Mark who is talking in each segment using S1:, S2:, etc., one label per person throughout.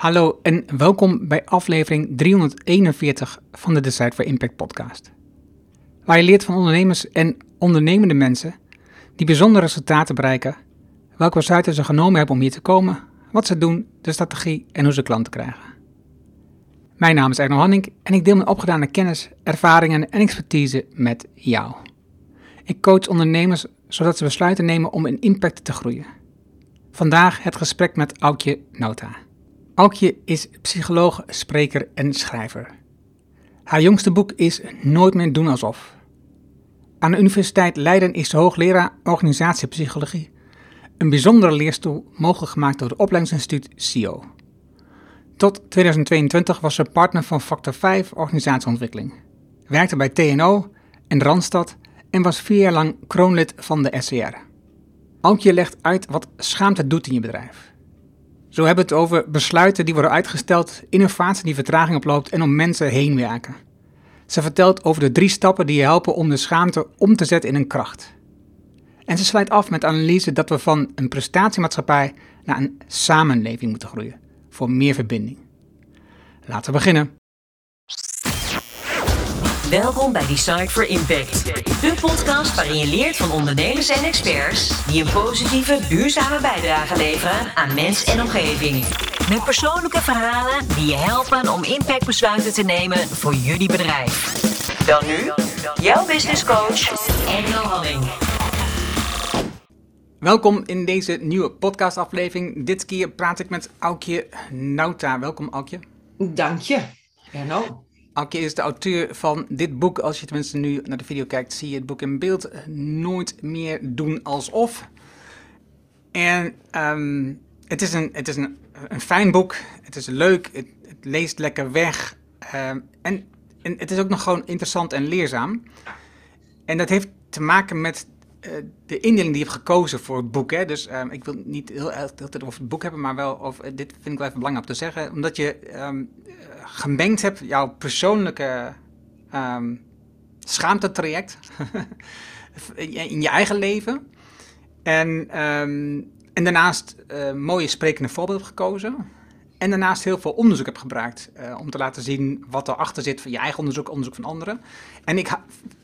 S1: Hallo en welkom bij aflevering 341 van de Decide for Impact podcast. Waar je leert van ondernemers en ondernemende mensen die bijzondere resultaten bereiken, welke besluiten ze genomen hebben om hier te komen, wat ze doen, de strategie en hoe ze klanten krijgen. Mijn naam is Erno Hanning en ik deel mijn opgedane kennis, ervaringen en expertise met jou. Ik coach ondernemers zodat ze besluiten nemen om in impact te groeien. Vandaag het gesprek met Aukje Nota. Aukje is psycholoog, spreker en schrijver. Haar jongste boek is Nooit meer doen alsof. Aan de Universiteit Leiden is ze hoogleraar organisatiepsychologie, een bijzondere leerstoel mogelijk gemaakt door het opleidingsinstituut CIO. Tot 2022 was ze partner van Factor 5 Organisatieontwikkeling, werkte bij TNO en Randstad en was vier jaar lang kroonlid van de SCR. Aukje legt uit wat schaamte doet in je bedrijf. Zo hebben we het over besluiten die worden uitgesteld, innovatie die vertraging oploopt en om mensen heen werken. Ze vertelt over de drie stappen die je helpen om de schaamte om te zetten in een kracht. En ze sluit af met analyse dat we van een prestatiemaatschappij naar een samenleving moeten groeien, voor meer verbinding. Laten we beginnen.
S2: Welkom bij Decide for Impact, de podcast waarin je leert van ondernemers en experts die een positieve, duurzame bijdrage leveren aan mens en omgeving. Met persoonlijke verhalen die je helpen om impactbesluiten te nemen voor jullie bedrijf. Dan nu, jouw business coach, Engel Halling.
S1: Welkom in deze nieuwe podcastaflevering. Dit keer praat ik met Aukje Nauta. Welkom Aukje.
S3: Dank je, Erno.
S1: Is de auteur van dit boek. Als je tenminste nu naar de video kijkt, zie je het boek in beeld. Nooit meer doen alsof. En ehm, het is, een, het is een, een fijn boek. Het is leuk. Het, het leest lekker weg. Ehm, en, en het is ook nog gewoon interessant en leerzaam. En dat heeft te maken met eh, de indeling die je hebt gekozen voor het boek. Hè? Dus ehm, ik wil niet heel tijd over het boek hebben, maar wel over, eh, dit vind ik wel even belangrijk om te zeggen. Omdat je ehm, eh, gemengd hebt jouw persoonlijke ehm schaamtetraject in, je, eigen leven. En, en daarnaast eh, mooie sprekende voorbeelden gekozen. En daarnaast heel veel onderzoek heb gebruikt eh, om te laten zien wat erachter zit van je eigen onderzoek, onderzoek van anderen. En ik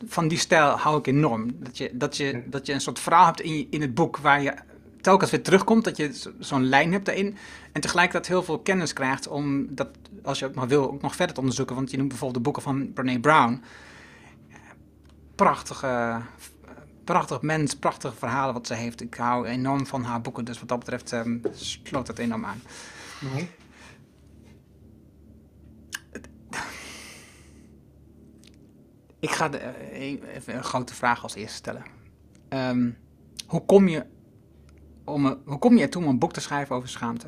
S1: van die stijl hou ik enorm. Dat je, dat je, dat je een soort verhaal hebt in, je, in het boek waar je telkens weer terugkomt, dat je zo- zo'n lijn hebt daarin. En tegelijkertijd heel veel kennis krijgt om dat, als je het maar wil, ook nog verder te onderzoeken. Want je noemt bijvoorbeeld de boeken van Brene Brown. Prachtige, prachtig mens, prachtige verhalen wat ze heeft. Ik hou enorm van haar boeken, dus wat dat betreft ehm, sloot het enorm aan.
S3: Mooi.
S1: Ik ga eh, even een grote vraag als eerste stellen. Ehm, hoe, kom je om, hoe kom je ertoe om een boek te schrijven over schaamte?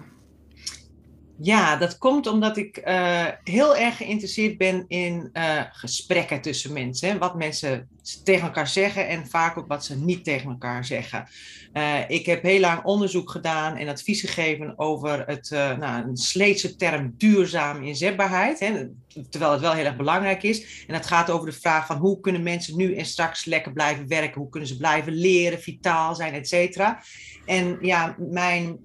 S3: Ja, dat komt omdat ik eh, heel erg geïnteresseerd ben in eh, gesprekken tussen mensen. Wat mensen tegen elkaar zeggen en vaak ook wat ze niet tegen elkaar zeggen. Eh, ik heb heel lang onderzoek gedaan en advies gegeven over het, nou, een sleetse term duurzame inzetbaarheid. Hè, terwijl het wel heel erg belangrijk is. En dat gaat over de vraag van hoe kunnen mensen nu en straks lekker blijven werken? Hoe kunnen ze blijven leren, vitaal zijn, et cetera. En ja, mijn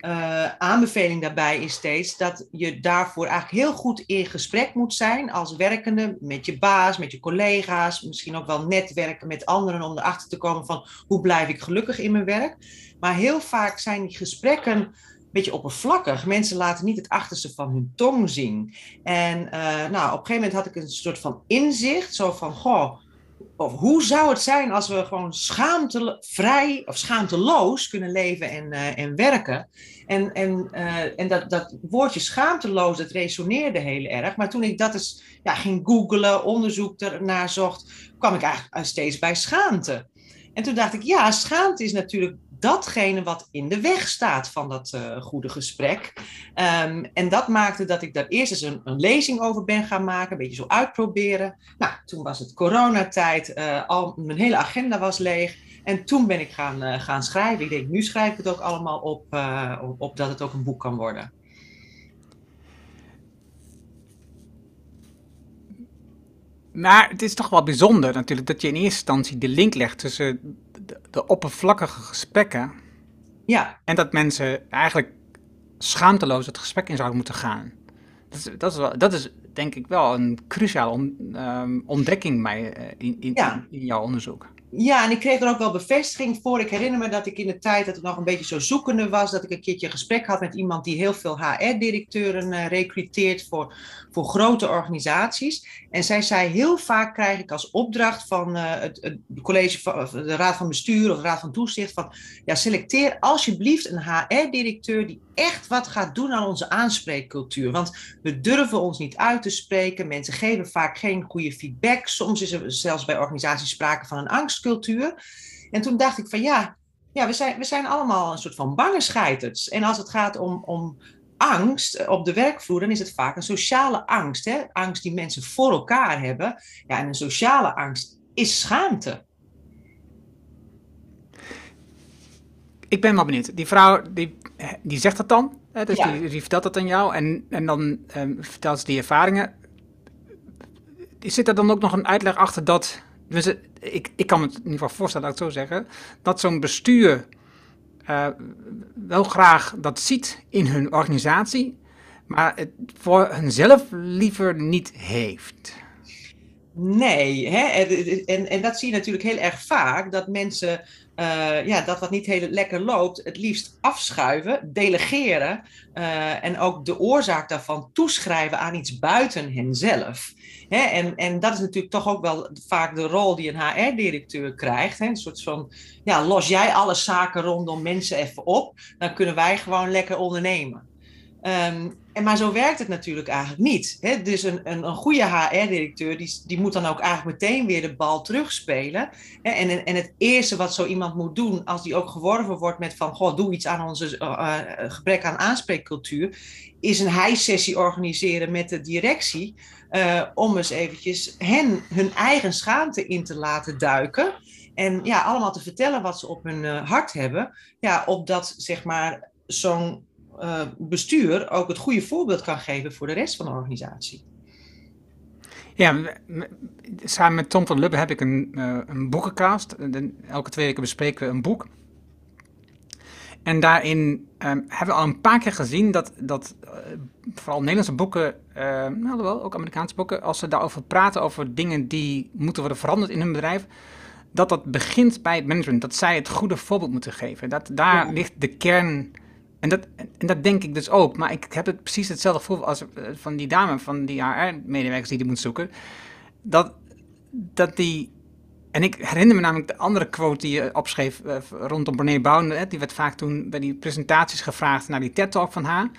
S3: eh, aanbeveling daarbij is steeds dat je daarvoor eigenlijk heel goed in gesprek moet zijn als werkende met je baas, met je collega's, misschien ook wel netwerken met anderen om erachter te komen van hoe blijf ik gelukkig in mijn werk. Maar heel vaak zijn die gesprekken een beetje oppervlakkig. Mensen laten niet het achterste van hun tong zien. En eh, nou, op een gegeven moment had ik een soort van inzicht, zo van, goh, of hoe zou het zijn als we gewoon schaamtevrij of schaamteloos kunnen leven en, eh, en werken? En, en, eh, en dat, dat woordje schaamteloos, dat resoneerde heel erg. Maar toen ik dat eens ja, ging googlen, onderzoek ernaar zocht, kwam ik eigenlijk steeds bij schaamte. En toen dacht ik, ja, schaamte is natuurlijk datgene wat in de weg staat van dat eh, goede gesprek. Ehm, en dat maakte dat ik daar eerst eens een, lezing over ben gaan maken, een beetje zo uitproberen. Nou, toen was het coronatijd, eh, al mijn hele agenda was leeg. En toen ben ik gaan, eh, gaan schrijven. Ik denk, nu schrijf ik het ook allemaal op, op, op dat het ook een boek kan worden.
S1: Maar het is toch wel bijzonder natuurlijk dat je in eerste instantie de link legt tussen de, de oppervlakkige gesprekken
S3: Ja,
S1: en dat mensen eigenlijk schaamteloos het gesprek in zouden moeten gaan. Dat is, dat is, wel, dat is denk ik wel een cruciale ehm, ontdekking bij, in, in, in jouw onderzoek.
S3: Ja, en ik kreeg er ook wel bevestiging voor. Ik herinner me dat ik in de tijd dat het nog een beetje zo zoekende was, dat ik een keertje een gesprek had met iemand die heel veel HR-directeuren uh, eh, recruteert voor, voor grote organisaties. En zij zei, heel vaak krijg ik als opdracht van uh, het, het, college van de raad van bestuur of de raad van toezicht van, ja, selecteer alsjeblieft een HR-directeur die echt wat gaat doen aan onze aanspreekcultuur. Want we durven ons niet uit te spreken. Mensen geven vaak geen goede feedback. Soms is er zelfs bij organisaties sprake van een En toen dacht ik van ja, ja we, zijn, we zijn allemaal een soort van bange scheiters. En als het gaat om, om angst op de werkvloer, dan is het vaak een sociale angst. Hè? Angst die mensen voor elkaar hebben. Ja, en een sociale angst is schaamte.
S1: Ik ben wel benieuwd. Die vrouw die, die zegt dat dan. Hè? Dus die, die, vertelt dat aan jou. En, en dan um, vertelt ze die ervaringen. Zit er dan ook nog een uitleg achter dat. Dus ik, ik kan me in ieder geval voorstellen, dat ik zo zeggen. Dat zo'n bestuur uh, wel graag dat ziet in hun organisatie. Maar het voor hunzelf liever niet heeft.
S3: Nee, hè? En, en, dat zie je natuurlijk heel erg vaak, dat mensen uh, ja, dat wat niet heel lekker loopt, het liefst afschuiven, delegeren en ook de oorzaak daarvan toeschrijven aan iets buiten henzelf. Hè? En, en dat is natuurlijk toch ook wel vaak de rol die een HR-directeur krijgt. Hè? Een soort van, ja, los jij alle zaken rondom mensen even op, dan kunnen wij gewoon lekker ondernemen. Um, en maar zo werkt het natuurlijk eigenlijk niet. Hè? Dus een, een, een goede HR-directeur die, die moet dan ook eigenlijk meteen weer de bal terugspelen. Hè? En, en het eerste wat zo iemand moet doen, als die ook geworven wordt met van goh, doe iets aan onze uh, gebrek aan aanspreekcultuur, is een hijsessie organiseren met de directie. Uh, om eens eventjes hen hun eigen schaamte in te laten duiken. En ja, allemaal te vertellen wat ze op hun hart hebben. Ja, opdat zeg maar zo'n uh, bestuur ook het goede voorbeeld kan geven voor de rest van de organisatie.
S1: Ja, samen met Tom van Lubbe heb ik een, een boekencast. Elke twee weken bespreken we een boek. En daarin um, hebben we al een paar keer gezien dat, dat uh, vooral Nederlandse boeken, uh, nou wel, ook Amerikaanse boeken, als ze daarover praten, over dingen die moeten worden veranderd in hun bedrijf, dat dat begint bij het management. Dat zij het goede voorbeeld moeten geven. Dat daar ligt de kern en dat, en dat denk ik dus ook. Maar ik heb het precies hetzelfde gevoel als eh, van die dame, van die HR-medewerkers die die moet zoeken. Dat, dat die. En ik herinner me namelijk de andere quote die je opschreef uh, rondom Brené Brown. Die werd vaak toen bij die presentaties gevraagd naar die TED-talk van haar.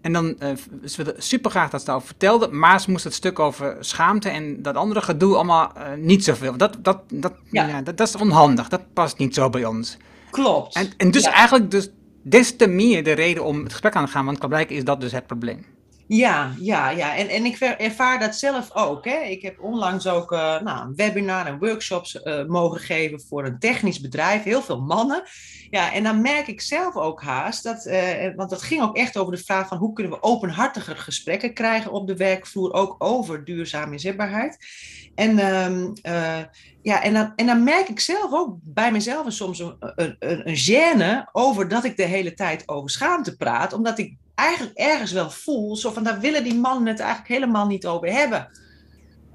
S1: En dan, uh, ze wilde super graag dat ze daarover vertelde, maar ze moest het stuk over schaamte en dat andere gedoe allemaal uh, niet zoveel. Dat, dat, dat, ja. dat, dat, is onhandig, dat past niet zo bij ons.
S3: Klopt.
S1: En, en dus eigenlijk, dus, des te meer de reden om het gesprek aan te gaan, want kan blijken is dat dus het probleem.
S3: Ja, ja, ja. En, en ik ervaar dat zelf ook. Hè. Ik heb onlangs ook uh, nou, een webinar en workshops uh, mogen geven voor een technisch bedrijf. Heel veel mannen. Ja, en dan merk ik zelf ook haast dat, uh, want dat ging ook echt over de vraag van hoe kunnen we openhartiger gesprekken krijgen op de werkvloer, ook over duurzame inzetbaarheid. En, uh, ja, en, dan, en dan merk ik zelf ook bij mezelf soms een, een, een gêne over dat ik de hele tijd over schaamte praat, omdat ik eigenlijk ergens wel voel, zo van daar willen die mannen het eigenlijk helemaal niet over hebben.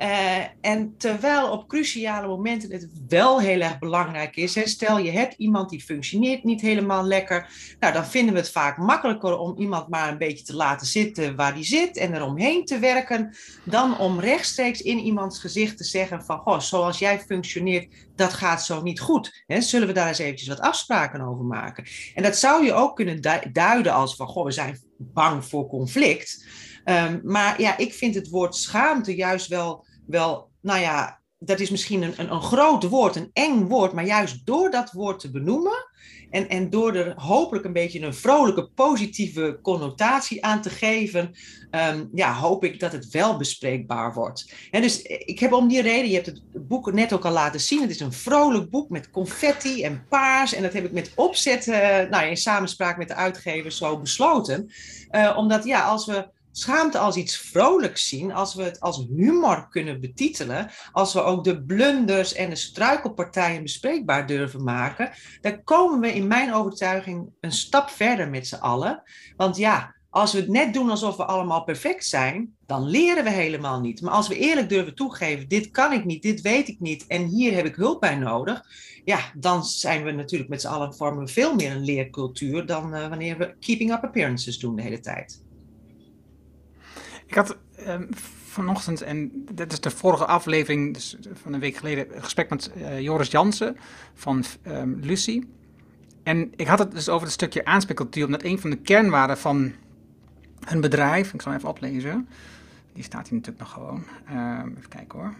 S3: Uh, en terwijl op cruciale momenten het wel heel erg belangrijk is. Stel je hebt iemand die functioneert niet helemaal lekker. Nou, dan vinden we het vaak makkelijker om iemand maar een beetje te laten zitten waar die zit en eromheen te werken. Dan om rechtstreeks in iemands gezicht te zeggen van, goh, zoals jij functioneert, dat gaat zo niet goed. Hè, zullen we daar eens eventjes wat afspraken over maken? En dat zou je ook kunnen duiden als van, goh, we zijn bang voor conflict. Um, maar ja, ik vind het woord schaamte juist wel wel, nou ja, dat is misschien een, een, een groot woord, een eng woord, maar juist door dat woord te benoemen en, en door er hopelijk een beetje een vrolijke, positieve connotatie aan te geven, ehm, ja, hoop ik dat het wel bespreekbaar wordt. En dus ik heb om die reden, je hebt het boek net ook al laten zien, het is een vrolijk boek met confetti en paars en dat heb ik met opzet, uh, nou, in samenspraak met de uitgever zo besloten. Uh, omdat ja, als we schaamte als iets vrolijks zien, als we het als humor kunnen betitelen, als we ook de blunders en de struikelpartijen bespreekbaar durven maken, dan komen we in mijn overtuiging een stap verder met z'n allen. Want ja, als we het net doen alsof we allemaal perfect zijn, dan leren we helemaal niet. Maar als we eerlijk durven toegeven, dit kan ik niet, dit weet ik niet en hier heb ik hulp bij nodig, ja, dan zijn we natuurlijk met z'n allen vormen veel meer een leercultuur dan uh, wanneer we keeping up appearances doen de hele tijd.
S1: Ik had um, vanochtend, en dit is de vorige aflevering dus van een week geleden, een gesprek met uh, Joris Jansen van um, Lucie. En ik had het dus over het stukje aanspreekcultuur, omdat een van de kernwaarden van hun bedrijf, ik zal even oplezen, die staat hier natuurlijk nog gewoon. Uh, even kijken hoor.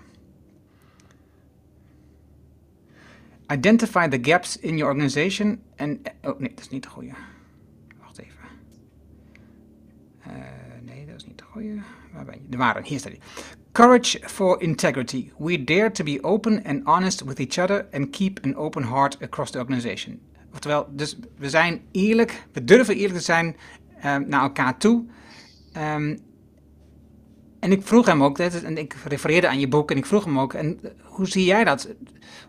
S1: Identify the gaps in your organization. En, oh nee, dat is niet de goede. Wacht even. Uh, Waar ben je? De ware, hier staat hij. Courage for integrity. We dare to be open and honest with each other and keep an open heart across the organization. Oftewel, dus we zijn eerlijk, we durven eerlijk te zijn um, naar elkaar toe. Um, en ik vroeg hem ook, en ik refereerde aan je boek, en ik vroeg hem ook, en hoe zie jij dat?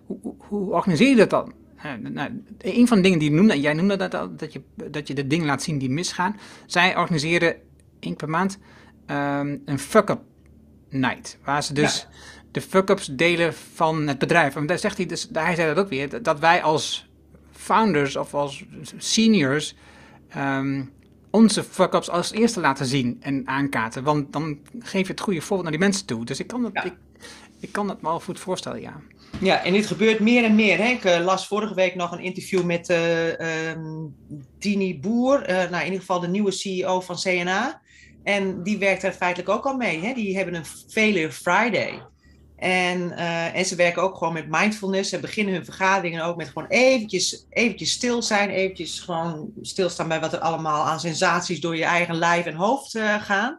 S1: Hoe, hoe organiseer je dat dan? Uh, nou, een van de dingen die je noemde, jij noemde dat dat je, dat je de dingen laat zien die misgaan. Zij organiseren één per maand um, een fuck-up night, waar ze dus ja. de fuck-ups delen van het bedrijf. En daar zegt hij, dus, hij zei dat ook weer, dat wij als founders of als seniors um, onze fuck-ups als eerste laten zien en aankaarten. Want dan geef je het goede voorbeeld naar die mensen toe. Dus ik kan ja. ik, ik kan het me wel goed voorstellen, ja.
S3: Ja, en dit gebeurt meer en meer. Hè? Ik uh, las vorige week nog een interview met uh, um, Tini Boer, uh, nou, in ieder geval de nieuwe CEO van CNA. En die werkt er feitelijk ook al mee. Hè? Die hebben een Failure Friday. En, uh, en ze werken ook gewoon met mindfulness. Ze beginnen hun vergaderingen ook met gewoon eventjes, eventjes stil zijn. Eventjes gewoon stilstaan bij wat er allemaal aan sensaties door je eigen lijf en hoofd uh, gaan.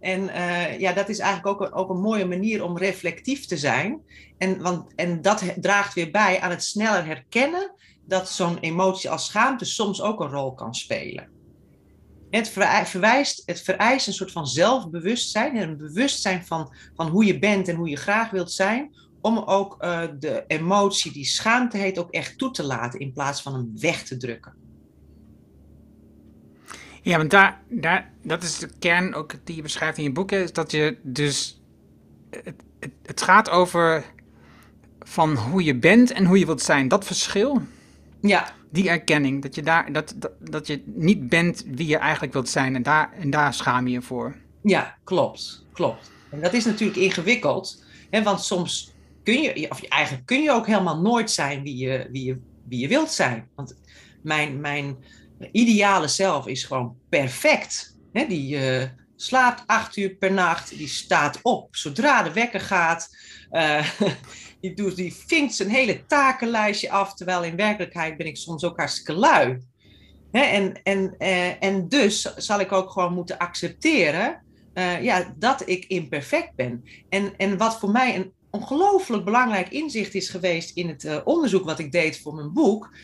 S3: En uh, ja, dat is eigenlijk ook een, ook een mooie manier om reflectief te zijn. En, want, en dat draagt weer bij aan het sneller herkennen dat zo'n emotie als schaamte soms ook een rol kan spelen. Het, verwijst, het vereist een soort van zelfbewustzijn, een bewustzijn van, van hoe je bent en hoe je graag wilt zijn, om ook uh, de emotie die schaamte heet ook echt toe te laten in plaats van hem weg te drukken.
S1: Ja, want daar, daar, dat is de kern ook die je beschrijft in je boek, is dat je dus, het, het, het gaat over van hoe je bent en hoe je wilt zijn. Dat verschil,
S3: ja.
S1: Die erkenning, dat je, daar, dat, dat, dat je niet bent wie je eigenlijk wilt zijn en daar, en daar schaam je je voor.
S3: Ja, klopt. klopt. En dat is natuurlijk ingewikkeld, hè, want soms kun je, of eigenlijk kun je ook helemaal nooit zijn wie je, wie je, wie je wilt zijn. Want mijn, mijn ideale zelf is gewoon perfect. Hè, die uh, slaapt acht uur per nacht, die staat op zodra de wekker gaat. Uh, die, doet, die vinkt zijn hele takenlijstje af, terwijl in werkelijkheid ben ik soms ook hartstikke lui. En, en, uh, en dus zal ik ook gewoon moeten accepteren uh, ja, dat ik imperfect ben. En, en wat voor mij een ongelooflijk belangrijk inzicht is geweest in het uh, onderzoek wat ik deed voor mijn boek.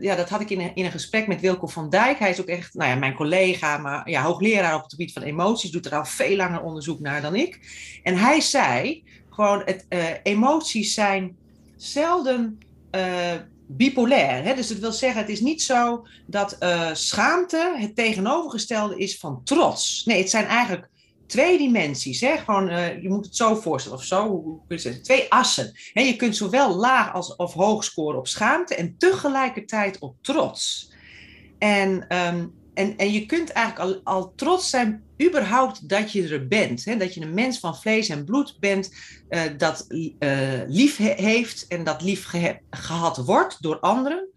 S3: Ja, dat had ik in een, in een gesprek met Wilco van Dijk. Hij is ook echt, nou ja, mijn collega, maar ja, hoogleraar op het gebied van emoties, doet er al veel langer onderzoek naar dan ik. En hij zei, gewoon, het, uh, emoties zijn zelden uh, bipolair. Hè? Dus het wil zeggen, het is niet zo dat uh, schaamte het tegenovergestelde is van trots. Nee, het zijn eigenlijk twee dimensies. Hè? Gewoon, je moet het zo voorstellen, of zo, kun je? Twee assen. Hè? Je kunt zowel laag als of hoog scoren op schaamte en tegelijkertijd op trots. En um, en, en je kunt eigenlijk al, al trots zijn, überhaupt dat je er bent. Hè? Dat je een mens van vlees en bloed bent, uh, dat uh, lief he heeft en dat lief ge gehad wordt door anderen.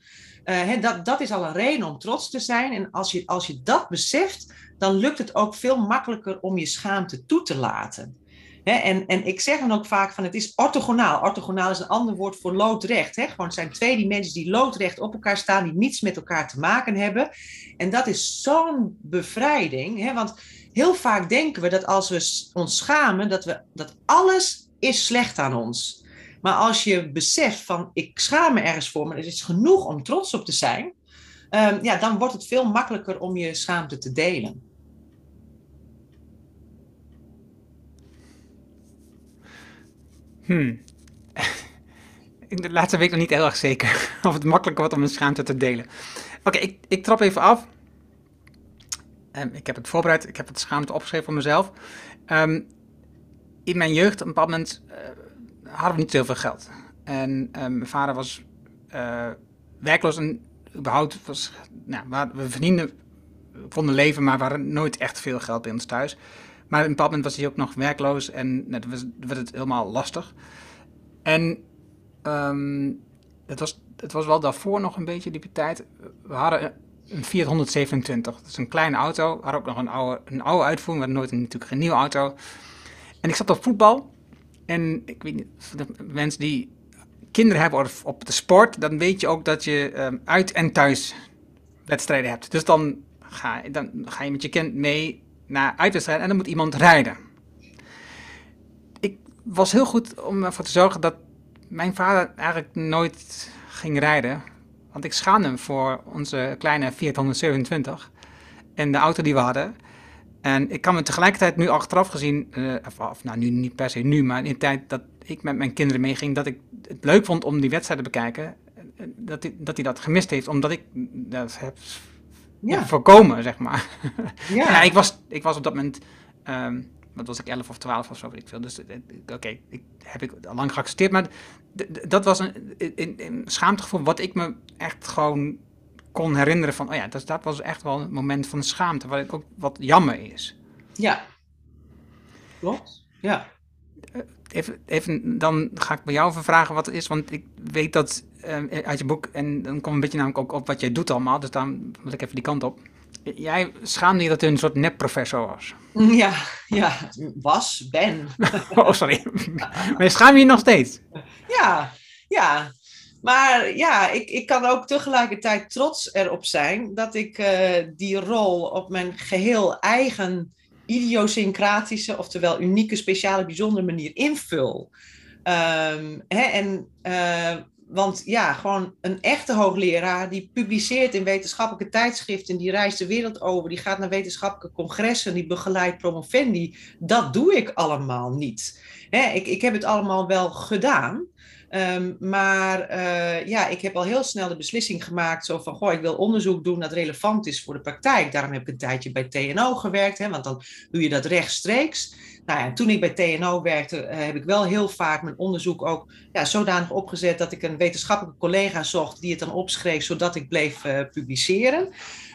S3: Hè, dat, dat is al een reden om trots te zijn. En als je, als je dat beseft, dan lukt het ook veel makkelijker om je schaamte toe te laten. En, en ik zeg dan ook vaak van het is orthogonaal. Orthogonaal is een ander woord voor loodrecht. Hè? Gewoon het zijn twee dimensies die loodrecht op elkaar staan, die niets met elkaar te maken hebben. En dat is zo'n bevrijding. Want heel vaak denken we dat als we ons schamen, dat, we, dat alles is slecht aan ons. Maar als je beseft van ik schaam me ergens voor, maar het is genoeg om trots op te zijn, um, ja, dan wordt het veel makkelijker om je schaamte te delen.
S1: Hmm. de laatste week nog niet heel erg zeker of het makkelijker wordt om een schaamte te delen. Oké, ik, ik trap even af. Um, ik heb het voorbereid, ik heb het schaamte opgeschreven voor mezelf. Um, in mijn jeugd, op een bepaald moment, uh, hadden we niet zoveel geld. En um, mijn vader was uh, werkloos en überhaupt was, nou, we verdienden, vonden leven, maar we hadden nooit echt veel geld bij ons thuis. Maar op een bepaald moment was hij ook nog werkloos en nou, dan werd het helemaal lastig. En um, het, was, het was wel daarvoor nog een beetje die tijd. We hadden een Fiat 127. Dat is een kleine auto. We hadden ook nog een oude, een oude uitvoering. We nooit een, natuurlijk een nieuwe auto. En ik zat op voetbal. En ik weet niet, de mensen die kinderen hebben op de sport, dan weet je ook dat je um, uit- en thuis wedstrijden hebt. Dus dan ga, dan ga je met je kind mee naar uitwedstrijden en dan moet iemand rijden. Ik was heel goed om ervoor te zorgen dat mijn vader eigenlijk nooit ging rijden. Want ik schaamde hem voor onze kleine Fiat 127 en de auto die we hadden. En ik kan me tegelijkertijd nu achteraf gezien, uh, of, nou nu niet per se nu, maar in de tijd dat ik met mijn kinderen meeging, dat ik het leuk vond om die wedstrijd te bekijken. Eh, dat hij, dat hij dat gemist heeft, omdat ik dat heb ja. voorkomen, zeg maar. Ja. ja. ik, was, ik was op dat moment um, wat was ik, 11 of 12 of zo, weet ik veel. Dus eh, oké, okay, ik heb ik al lang geaccepteerd. Maar dat was een, een, een, schaamtegevoel wat ik me echt gewoon kon herinneren van, oh ja, dat, dat was echt wel een moment van schaamte, wat ook wat jammer is.
S3: Ja, klopt, ja.
S1: Eh, even, even, dan ga ik bij jou even vragen wat het is, want ik weet dat uh, uit je boek, en dan komt een beetje namelijk ook op wat jij doet allemaal, dus dan moet ik even die kant op. Jij schaamde je dat je een soort nepprofessor was.
S3: Ja, ja, was, ben.
S1: oh, sorry. Maar je schaam je nog steeds?
S3: Ja, ja. Maar ja, ik, ik kan ook tegelijkertijd trots erop zijn dat ik uh, die rol op mijn geheel eigen idiosyncratische, oftewel unieke, speciale, bijzondere manier invul. Um, hè, en uh, want ja, gewoon een echte hoogleraar die publiceert in wetenschappelijke tijdschriften, die reist de wereld over, die gaat naar wetenschappelijke congressen, die begeleidt promovendi. Dat doe ik allemaal niet. ik, ik heb het allemaal wel gedaan. Um, maar uh, ja, ik heb al heel snel de beslissing gemaakt zo van, goh, ik wil onderzoek doen dat relevant is voor de praktijk. Daarom heb ik een tijdje bij TNO gewerkt, hè, want dan doe je dat rechtstreeks. Nou ja, toen ik bij TNO werkte, uh, heb ik wel heel vaak mijn onderzoek ook ja, zodanig opgezet dat ik een wetenschappelijke collega zocht die het dan opschreef, zodat ik bleef uh, publiceren.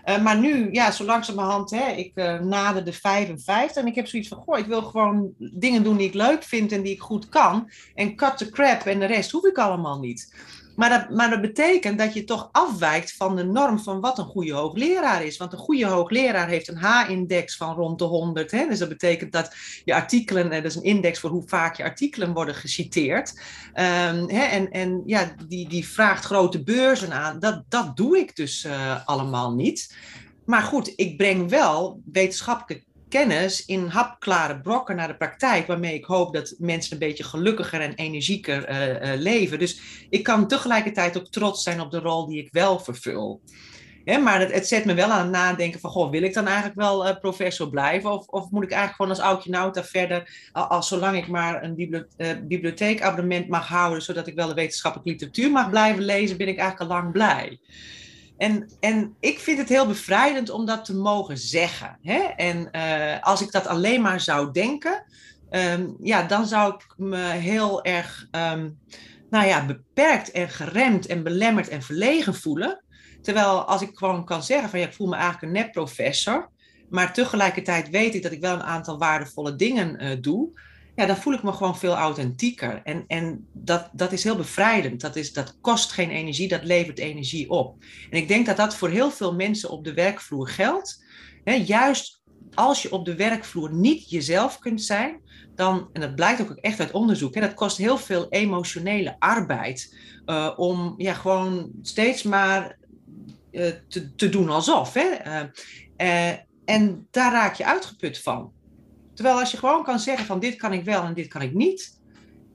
S3: Uh, maar nu, ja, zo langzamerhand, hè, ik nader de 55 en ik heb zoiets van, goh, ik wil gewoon dingen doen die ik leuk vind en die ik goed kan. En cut the crap en de rest hoef ik allemaal niet. Maar dat, maar dat betekent dat je toch afwijkt van de norm van wat een goede hoogleraar is. Want een goede hoogleraar heeft een H-index van rond de 100. Hè? Dus dat betekent dat je artikelen, dat is een index voor hoe vaak je artikelen worden geciteerd. Um, hè? En, en ja, die, die vraagt grote beurzen aan. Dat, dat doe ik dus uh, allemaal niet. Maar goed, ik breng wel wetenschappelijke kennis in hapklare brokken naar de praktijk, waarmee ik hoop dat mensen een beetje gelukkiger en energieker uh, uh, leven. Dus ik kan tegelijkertijd ook trots zijn op de rol die ik wel vervul. Ja, maar het, het, zet me wel aan het nadenken van, goh, wil ik dan eigenlijk wel uh, professor blijven? Of, of, moet ik eigenlijk gewoon als oudje nauta verder, als zolang ik maar een bibliotheek, bibliotheekabonnement mag houden, zodat ik wel de wetenschappelijke literatuur mag blijven lezen, ben ik eigenlijk al lang blij. En, en ik vind het heel bevrijdend om dat te mogen zeggen. Hè? En uh, als ik dat alleen maar zou denken, um, ja, dan zou ik me heel erg um, nou ja, beperkt en geremd en belemmerd en verlegen voelen. Terwijl als ik gewoon kan zeggen van ja, ik voel me eigenlijk een net-professor, maar tegelijkertijd weet ik dat ik wel een aantal waardevolle dingen uh, doe, ja, dan voel ik me gewoon veel authentieker. En, en dat, dat is heel bevrijdend. Dat, is, dat kost geen energie, dat levert energie op. En ik denk dat dat voor heel veel mensen op de werkvloer geldt. juist als je op de werkvloer niet jezelf kunt zijn, dan, en dat blijkt ook echt uit onderzoek, hè, dat kost heel veel emotionele arbeid uh, om ja, gewoon steeds maar uh, te, te doen alsof. Hè. Uh, en daar raak je uitgeput van. Terwijl als je gewoon kan zeggen van dit kan ik wel en dit kan ik niet,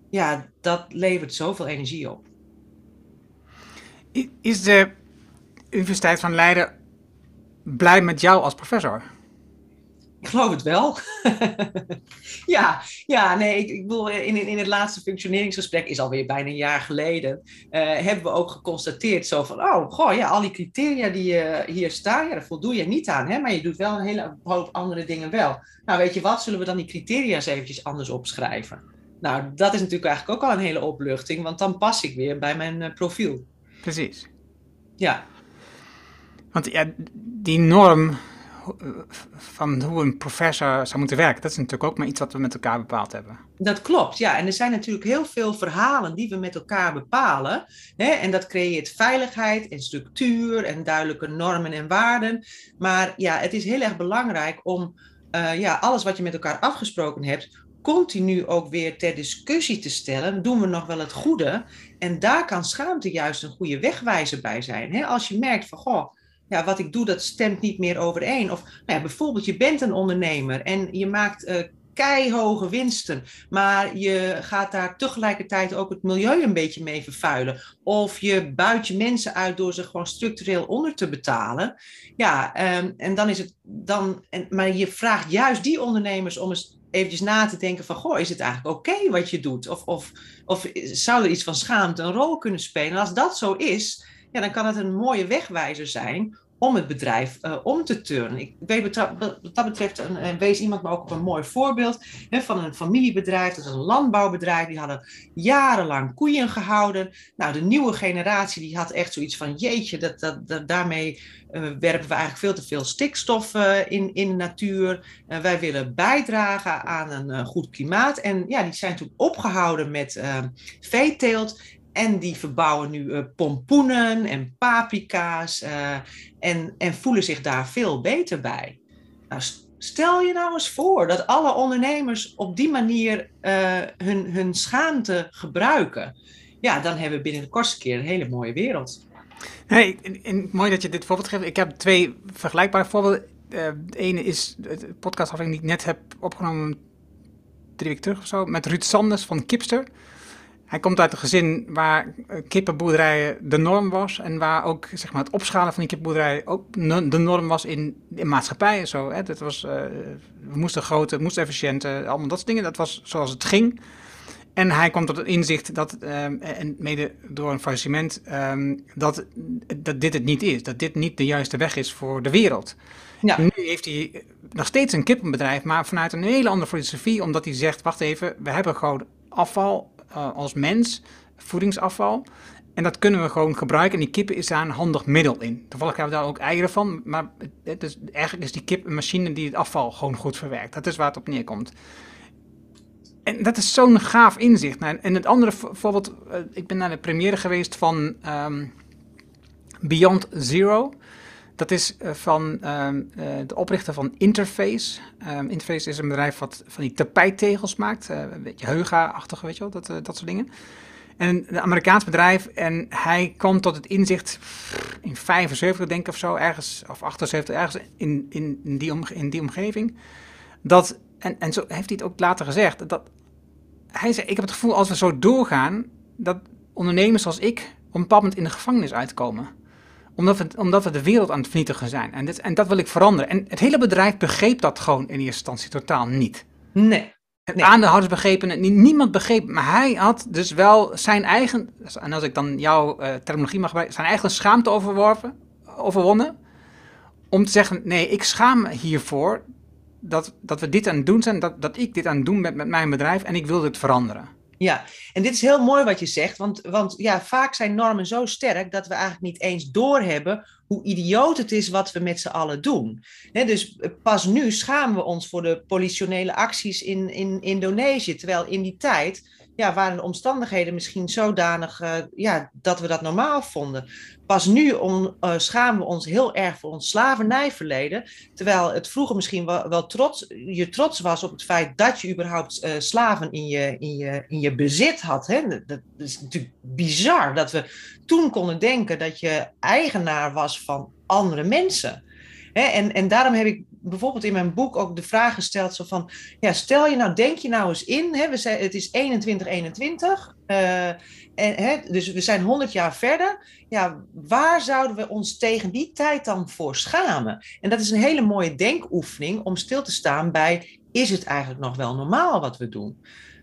S3: ja, dat levert zoveel energie op.
S1: Is de Universiteit van Leiden blij met jou als professor?
S3: Ik geloof het wel. ja, ja, nee, ik, ik bedoel, in, in het laatste functioneringsgesprek, is alweer bijna een jaar geleden, uh, hebben we ook geconstateerd zo van, oh, goh, ja, al die criteria die uh, hier staan, ja, daar voldoe je niet aan, hè, maar je doet wel een hele hoop andere dingen wel. Nou, weet je wat, zullen we dan die criteria eens eventjes anders opschrijven? Nou, dat is natuurlijk eigenlijk ook al een hele opluchting, want dan pas ik weer bij mijn uh, profiel.
S1: Precies.
S3: Ja.
S1: Want ja, die norm van hoe een professor zou moeten werken. Dat is natuurlijk ook maar iets wat we met elkaar bepaald hebben.
S3: Dat klopt, ja. En er zijn natuurlijk heel veel verhalen die we met elkaar bepalen. Hè? En dat creëert veiligheid en structuur en duidelijke normen en waarden. Maar ja, het is heel erg belangrijk om uh, ja, alles wat je met elkaar afgesproken hebt, continu ook weer ter discussie te stellen. Doen we nog wel het goede? En daar kan schaamte juist een goede wegwijzer bij zijn. Als je merkt van, goh, ja, wat ik doe, dat stemt niet meer overeen. Of nou ja, bijvoorbeeld, je bent een ondernemer en je maakt uh, keihoge winsten, maar je gaat daar tegelijkertijd ook het milieu een beetje mee vervuilen. Of je buit je mensen uit door ze gewoon structureel onder te betalen. Ja, um, en dan is het dan, en, maar je vraagt juist die ondernemers om eens eventjes na te denken van, goh, is het eigenlijk oké wat je doet? Of, of, of zou er iets van schaamte een rol kunnen spelen? En als dat zo is, ja, dan kan het een mooie wegwijzer zijn om het bedrijf uh, om te turnen. Ik weet wat dat betreft, een, wees iemand me ook op een mooi voorbeeld hè, van een familiebedrijf, dat is een landbouwbedrijf, die hadden jarenlang koeien gehouden. Nou, de nieuwe generatie die had echt zoiets van, jeetje, dat, daarmee uh, werpen we eigenlijk veel te veel stikstof uh, in, in de natuur. wij willen bijdragen aan een goed klimaat. En ja, die zijn toen opgehouden met veeteelt. En die verbouwen nu uh, pompoenen en paprika's uh, en, en voelen zich daar veel beter bij. Nou, stel je nou eens voor dat alle ondernemers op die manier uh, hun, hun schaamte gebruiken. Ja, dan hebben we binnen de kortste keer een hele mooie wereld.
S1: Nee, en, mooi dat je dit voorbeeld geeft. Ik heb twee vergelijkbare voorbeelden. de ene is de podcast die ik net heb opgenomen drie weken terug of zo, met Ruud Sanders van Kipster. Hij komt uit een gezin waar eh, kippenboerderijen de norm was. En waar ook zeg maar, het opschalen van die kippenboerderijen ook de norm was in, in maatschappij en zo. Hè. Dat was, uh, we moesten grote, we moesten efficiënt, allemaal dat soort dingen. Dat was zoals het ging. En hij komt tot het inzicht dat, um, en mede door een faillissement, um, dat, dat dit het niet is. Dat dit niet de juiste weg is voor de wereld. Ja. Nu heeft hij nog steeds een kippenbedrijf, maar vanuit een hele andere filosofie. Omdat hij zegt, wacht even, we hebben gewoon afval uh, als mens, voedingsafval. En dat kunnen we gewoon gebruiken. En die kippen is daar een handig middel in. Toevallig hebben we daar ook eieren van. Maar het is, eigenlijk is die kip een machine die het afval gewoon goed verwerkt. Dat is waar het op neerkomt. En dat is zo'n gaaf inzicht. Nou, en het andere voorbeeld, uh, ik ben naar de première geweest van um, Beyond Zero. Dat is uh, van uh, de oprichter van Interface. Um, Interface is een bedrijf wat van die tapijttegels maakt. Uh, een beetje heuga-achtige, weet je wel, dat, dat soort dingen. En een Amerikaans bedrijf. En hij kwam tot het inzicht in 75, denk ik of zo, ergens, of 78, ergens in, in, die, omge in die omgeving. Dat, en, en zo heeft hij het ook later gezegd. Dat, hij zei, ik heb het gevoel als we zo doorgaan, dat ondernemers als ik op een in de gevangenis uitkomen omdat we, omdat we de wereld aan het vernietigen zijn. En, dit, en dat wil ik veranderen. En het hele bedrijf begreep dat gewoon in eerste instantie totaal niet.
S3: Nee.
S1: Nee. Aandeelhouders begrepen het niet, niemand begreep. Maar hij had dus wel zijn eigen, en als ik dan jouw uh, terminologie mag gebruiken, zijn eigen schaamte overworven, overwonnen. Om te zeggen: nee, ik schaam hiervoor dat, dat we dit aan het doen zijn, dat, dat ik dit aan het doen ben met mijn bedrijf en ik wil dit veranderen.
S3: Ja, en dit is heel mooi wat je zegt, want, want ja, vaak zijn normen zo sterk dat we eigenlijk niet eens doorhebben hoe idioot het is wat we met z'n allen doen. dus eh, pas nu schamen we ons voor de politionele acties in, in Indonesië, terwijl in die tijd ja, waren de omstandigheden misschien zodanig uh, ja, dat we dat normaal vonden. Pas nu om, uh, schamen we ons heel erg voor ons slavernijverleden. Terwijl het vroeger misschien wel, wel trots, je trots was op het feit dat je überhaupt uh, slaven in je, in, je, in je bezit had. Hè? Dat, is natuurlijk bizar dat we toen konden denken dat je eigenaar was van andere mensen. Hè? En, en daarom heb ik bijvoorbeeld in mijn boek ook de vraag gesteld: zo van, ja, stel je nou, denk je nou eens in, hè, we zijn, het is 2121, uh, en, hè, dus we zijn 100 jaar verder. Ja, waar zouden we ons tegen die tijd dan voor schamen? En dat is een hele mooie denkoefening om stil te staan bij: is het eigenlijk nog wel normaal wat we doen?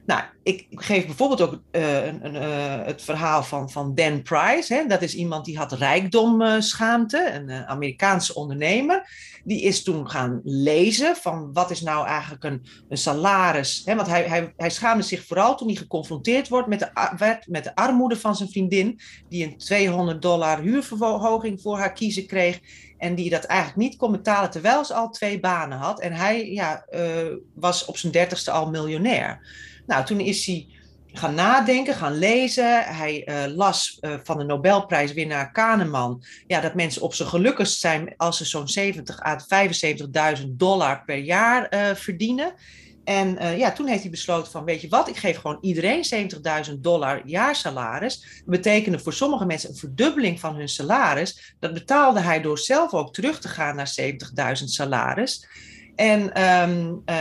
S3: Nou, ik geef bijvoorbeeld ook uh, een, uh, het verhaal van, van Dan Price. Hè? Dat is iemand die had rijkdomschaamte, een Amerikaanse ondernemer. Die is toen gaan lezen van wat is nou eigenlijk een, een salaris. Hè? Want hij, hij, hij schaamde zich vooral toen hij geconfronteerd wordt met de, werd met de armoede van zijn vriendin. Die een 200 dollar huurverhoging voor haar kiezen kreeg. En die dat eigenlijk niet kon betalen terwijl ze al twee banen had. En hij ja, was op zijn dertigste al miljonair. Nou, toen is hij gaan nadenken, gaan lezen. Hij uh, las uh, van de Nobelprijswinnaar Kahneman ja, dat mensen op zijn gelukkigst zijn als ze zo'n 70 à 75.000 dollar per jaar uh, verdienen. En ja, toen heeft hij besloten van, weet je wat, ik geef gewoon iedereen 70.000 dollar jaarsalaris. Dat betekende voor sommige mensen een verdubbeling van hun salaris. Dat betaalde hij door zelf ook terug te gaan naar 70.000 salaris. En, um, uh,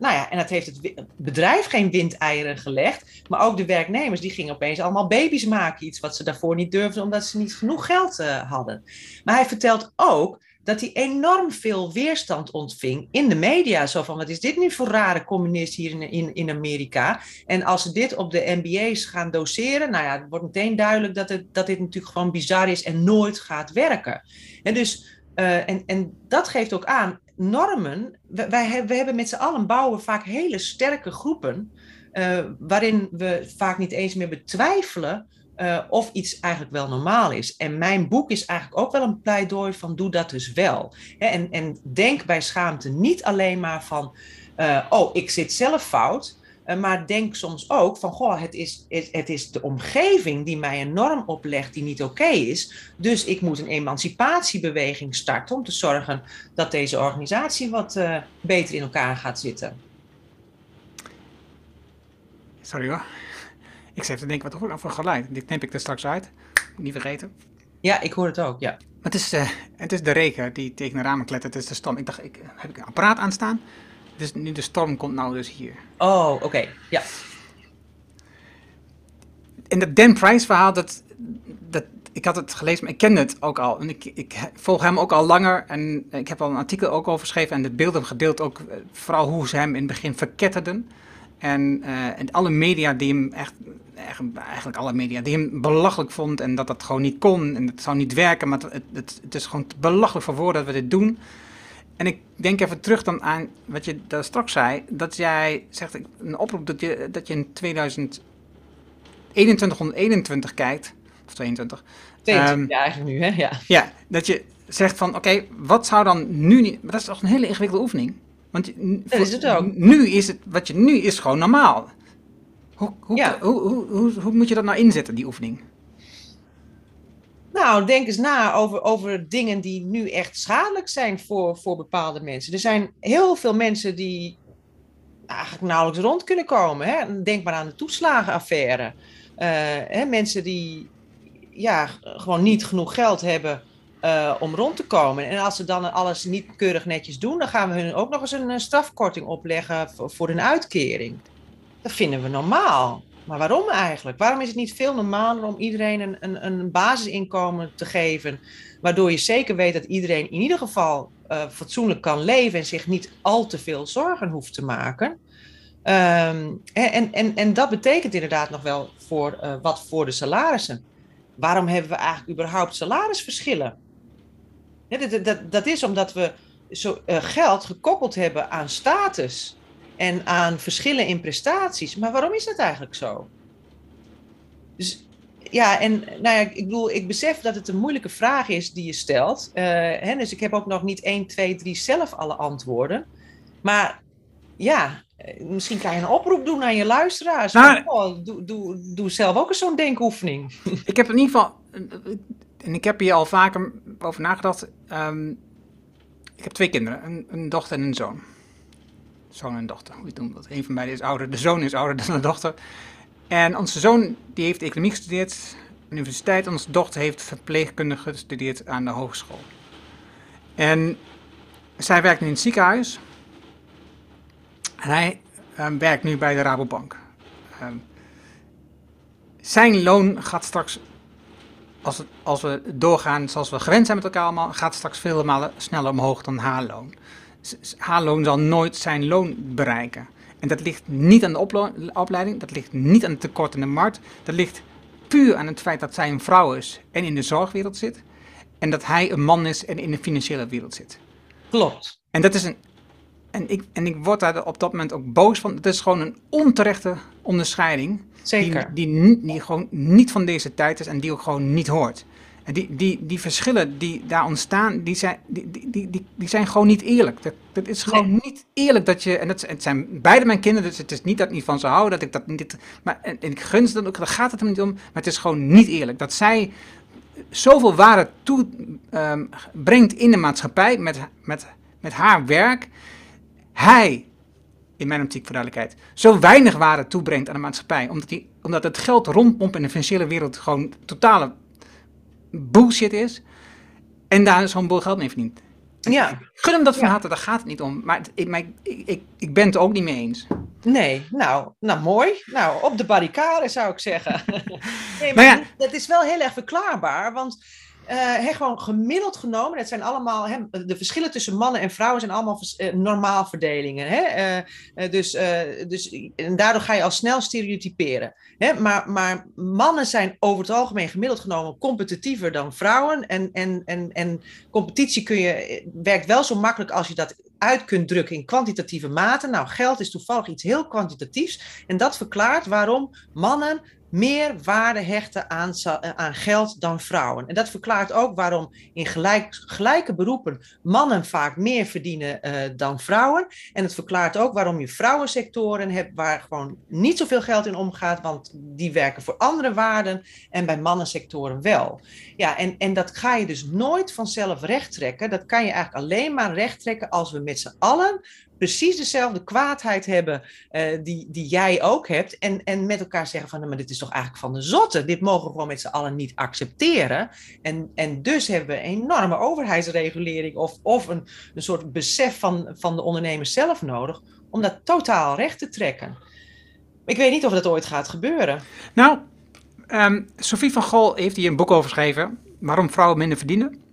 S3: nou ja, en dat heeft het bedrijf geen windeieren gelegd. Maar ook de werknemers, die gingen opeens allemaal baby's maken. Iets wat ze daarvoor niet durfden, omdat ze niet genoeg geld uh, hadden. Maar hij vertelt ook dat hij enorm veel weerstand ontving in de media. Zo van, wat is dit nu voor rare communist hier in, in, in Amerika? En als ze dit op de MBA's gaan doseren, nou ja, wordt meteen duidelijk dat, het, dat dit natuurlijk gewoon bizar is en nooit gaat werken. En dus... Uh, en, en dat geeft ook aan, normen, wij, hebben met z'n allen bouwen vaak hele sterke groepen, uh, waarin we vaak niet eens meer betwijfelen uh, of iets eigenlijk wel normaal is. En mijn boek is eigenlijk ook wel een pleidooi van doe dat dus wel. En, en denk bij schaamte niet alleen maar van, uh, oh, ik zit zelf fout. Uh, maar denk soms ook van, goh, het is, het is de omgeving die mij een norm oplegt die niet oké okay is. Dus ik moet een emancipatiebeweging starten om te zorgen dat deze organisatie wat uh, beter in elkaar gaat zitten.
S1: Sorry hoor. Ik zit te denken, wat hoor ik voor geluid? Dit knip ik er straks uit. Niet vergeten.
S3: Ja, ik hoor het ook, ja.
S1: Het is, uh, het is de regen die tegen de ramen klettert. Het is de stom. Ik dacht, ik, heb ik een apparaat aanstaan? Dus nu de storm komt nou dus hier.
S3: Oh, oké. Okay. Ja.
S1: En dat Dan Price verhaal, dat, dat, ik had het gelezen, maar ik kende het ook al. En ik, ik volg hem ook al langer. En ik heb al een artikel ook over geschreven. En de beelden gedeeld ook, vooral hoe ze hem in het begin verketterden. En, uh, en alle media die hem echt, echt, eigenlijk alle media, die hem belachelijk vond. En dat dat gewoon niet kon. En het zou niet werken. Maar het, het, het is gewoon belachelijk voor woorden dat we dit doen. En ik denk even terug dan aan wat je daar straks zei. Dat jij zegt, een oproep dat je, dat je in 2021 kijkt. Of 22.
S3: 22 um, ja, eigenlijk nu, hè? Ja.
S1: Ja, dat je zegt van, oké, okay, wat zou dan nu niet... Maar dat is toch een hele ingewikkelde oefening? Want
S3: dat is het ook.
S1: nu is het, wat je nu is gewoon normaal. Hoe, hoe, ja. hoe, hoe, hoe, hoe moet je dat nou inzetten, die oefening?
S3: Nou, denk eens na over, over dingen die nu echt schadelijk zijn voor, voor bepaalde mensen. Er zijn heel veel mensen die eigenlijk nauwelijks rond kunnen komen. Hè? Denk maar aan de toeslagenaffaire. Uh, hè, mensen die ja, gewoon niet genoeg geld hebben uh, om rond te komen. En als ze dan alles niet keurig netjes doen, dan gaan we hun ook nog eens een strafkorting opleggen voor, voor hun uitkering. Dat vinden we normaal. Maar waarom eigenlijk? Waarom is het niet veel normaler om iedereen een, een, een basisinkomen te geven, waardoor je zeker weet dat iedereen in ieder geval uh, fatsoenlijk kan leven en zich niet al te veel zorgen hoeft te maken? Um, en, en, en dat betekent inderdaad nog wel voor, uh, wat voor de salarissen. Waarom hebben we eigenlijk überhaupt salarisverschillen? Dat, dat, dat is omdat we zo, uh, geld gekoppeld hebben aan status en aan verschillen in prestaties. Maar waarom is dat eigenlijk zo? Dus ja, en nou ja, ik bedoel, ik besef dat het een moeilijke vraag is die je stelt. Uh, hè, dus ik heb ook nog niet 1, 2, 3 zelf alle antwoorden. Maar ja, misschien kan je een oproep doen aan je luisteraars. Nou, oh, doe, doe, doe zelf ook eens zo'n denkoefening.
S1: Ik heb in ieder geval, en ik heb hier al vaker over nagedacht. Um, ik heb twee kinderen, een, een dochter en een zoon zoon en dochter. Hoe je dat? Een van beiden is ouder. De zoon is ouder dan de dochter. En onze zoon die heeft economie gestudeerd aan de universiteit. Onze dochter heeft verpleegkundige gestudeerd aan de hogeschool. En zij werkt nu in het ziekenhuis. En hij ehm, werkt nu bij de Rabobank. Ehm, zijn loon gaat straks, als, het, als we doorgaan zoals we gewend zijn met elkaar allemaal, gaat straks vele sneller omhoog dan haar loon. Haar loon zal nooit zijn loon bereiken. En dat ligt niet aan de opleiding, dat ligt niet aan het tekort in de markt. Dat ligt puur aan het feit dat zij een vrouw is en in de zorgwereld zit. En dat hij een man is en in de financiële wereld zit.
S3: Klopt.
S1: En dat is een. En ik, en ik word daar op dat moment ook boos van. Het is gewoon een onterechte onderscheiding.
S3: Zeker.
S1: Die, die, die gewoon niet van deze tijd is en die ook gewoon niet hoort. En die, die, die verschillen die daar ontstaan, die zijn, die, die, die, die zijn gewoon niet eerlijk. Dat, dat is gewoon niet eerlijk dat je. En dat, het zijn beide mijn kinderen, dus het is niet dat ik niet van ze hou, dat ik dat niet. Maar, en, en ik gun ze dan ook, daar gaat het hem niet om. Maar het is gewoon niet eerlijk. Dat zij zoveel waarde toebrengt um, in de maatschappij met, met, met haar werk. Hij, in mijn optiek voor duidelijkheid, zo weinig waarde toebrengt aan de maatschappij. Omdat, die, omdat het geld rondpompt in de financiële wereld gewoon totale bullshit is. En daar zo'n boel geld mee verdient.
S3: Ja.
S1: Gun hem dat van harte, daar gaat het niet om. Maar ik, ik, ik, ik ben het er ook niet mee eens.
S3: Nee, nou, nou mooi. Nou, op de barricade zou ik zeggen. nee, maar, ja. dat is wel heel erg verklaarbaar, want uh, gewoon gemiddeld genomen, het zijn allemaal, de verschillen tussen mannen en vrouwen zijn allemaal uh, normaalverdelingen. Hè? Uh, dus, dus, en daardoor ga je al snel stereotyperen. Maar, maar mannen zijn over het algemeen gemiddeld genomen competitiever dan vrouwen. En, en, en, en competitie kun je, werkt wel zo makkelijk als je dat uit kunt drukken in kwantitatieve mate. Nou, geld is toevallig iets heel kwantitatiefs. En dat verklaart waarom mannen meer waarde hechten aan, eh, aan geld dan vrouwen. En dat verklaart ook waarom in gelijk, gelijke beroepen mannen vaak meer verdienen uh, dan vrouwen. En het verklaart ook waarom je vrouwensectoren hebt waar gewoon niet zoveel geld in omgaat, want die werken voor andere waarden en bij mannensectoren wel. Ja, en, en dat ga je dus nooit vanzelf recht trekken. Dat kan je eigenlijk alleen maar recht trekken als we met z'n allen precies dezelfde kwaadheid hebben uh, die, die jij ook hebt. En, en met elkaar zeggen van, nou, maar dit is toch eigenlijk van de zotte. Dit mogen we gewoon met z'n allen niet accepteren. En, en dus hebben we een enorme overheidsregulering of, of een, een soort besef van, van de ondernemers zelf nodig om dat totaal recht te trekken. Ik weet niet of dat ooit gaat gebeuren.
S1: Nou, um, Sophie van Gol heeft hier een boek over geschreven. Waarom vrouwen minder verdienen.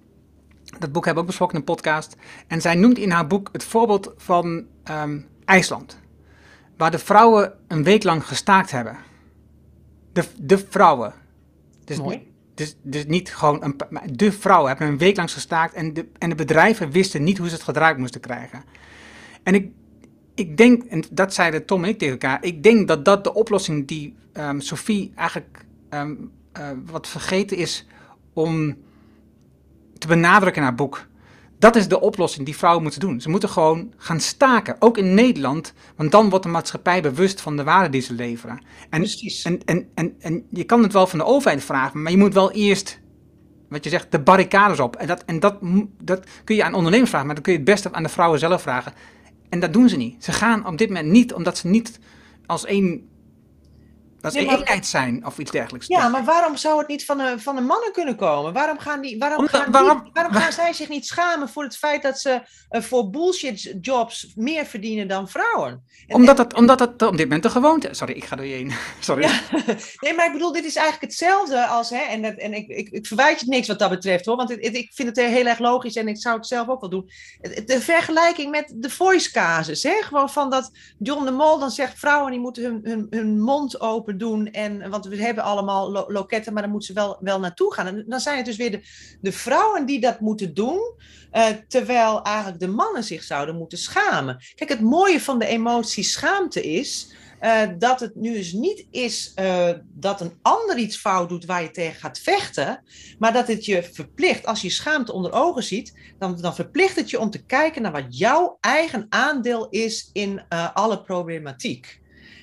S1: Dat boek hebben we ook besproken in een podcast. En zij noemt in haar boek het voorbeeld van um, IJsland. Waar de vrouwen een week lang gestaakt hebben. De, de vrouwen. Dus,
S3: Mooi.
S1: Dus, dus niet gewoon een. De vrouwen hebben een week lang gestaakt. En de, en de bedrijven wisten niet hoe ze het gedraaid moesten krijgen. En ik, ik denk, en dat zeiden Tom en ik tegen elkaar. Ik denk dat dat de oplossing die um, Sophie eigenlijk um, uh, wat vergeten is om te benadrukken in haar boek. Dat is de oplossing die vrouwen moeten doen. Ze moeten gewoon gaan staken, ook in Nederland, want dan wordt de maatschappij bewust van de waarde die ze leveren. En,
S3: Precies.
S1: En, en, en, en je kan het wel van de overheid vragen, maar je moet wel eerst, wat je zegt, de barricades op. En dat, en dat, dat kun je aan ondernemers vragen, maar dat kun je het beste aan de vrouwen zelf vragen. En dat doen ze niet. Ze gaan op dit moment niet, omdat ze niet als één dat is nee, eenheid zijn of iets dergelijks.
S3: Ja, maar waarom zou het niet van de, van de mannen kunnen komen? Waarom gaan, die, waarom Omdat, gaan, waarom, die, waarom gaan zij zich niet schamen voor het feit dat ze uh, voor bullshit jobs meer verdienen dan vrouwen?
S1: En, omdat, het, omdat het op dit moment de gewoonte is. Sorry, ik ga er je heen. Sorry. Ja,
S3: nee, maar ik bedoel, dit is eigenlijk hetzelfde als, hè, en, dat, en ik, ik, ik verwijt je niks wat dat betreft hoor, want het, het, ik vind het heel erg logisch en ik zou het zelf ook wel doen. De vergelijking met de voice casus, hè, gewoon van dat John de Mol dan zegt, vrouwen die moeten hun, hun, hun mond open doen. En, want we hebben allemaal loketten, maar dan moeten ze wel, wel naartoe gaan. En dan zijn het dus weer de, de vrouwen die dat moeten doen, uh, terwijl eigenlijk de mannen zich zouden moeten schamen. Kijk, het mooie van de emotie schaamte is. Uh, dat het nu dus niet is uh, dat een ander iets fout doet waar je tegen gaat vechten, maar dat het je verplicht, als je schaamte onder ogen ziet, dan, dan verplicht het je om te kijken naar wat jouw eigen aandeel is in alle problematiek.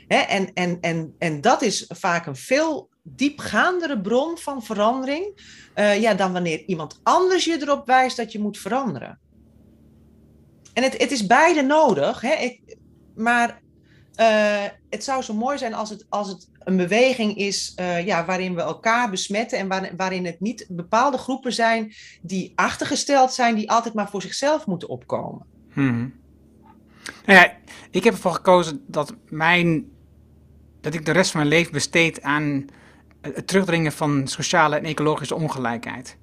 S3: En, en, en, en dat is vaak een veel diepgaandere bron van verandering uh, ja, dan wanneer iemand anders je erop wijst dat je moet veranderen. En het, het is beide nodig, hè? Ik, maar uh, het zou zo mooi zijn als het, als het een beweging is uh, ja, waarin we elkaar besmetten en waar, waarin het niet bepaalde groepen zijn die achtergesteld zijn, die altijd maar voor zichzelf moeten opkomen.
S1: Hmm. Nou ja, ik heb ervoor gekozen dat, mijn, dat ik de rest van mijn leven besteed aan het terugdringen van sociale en ecologische ongelijkheid.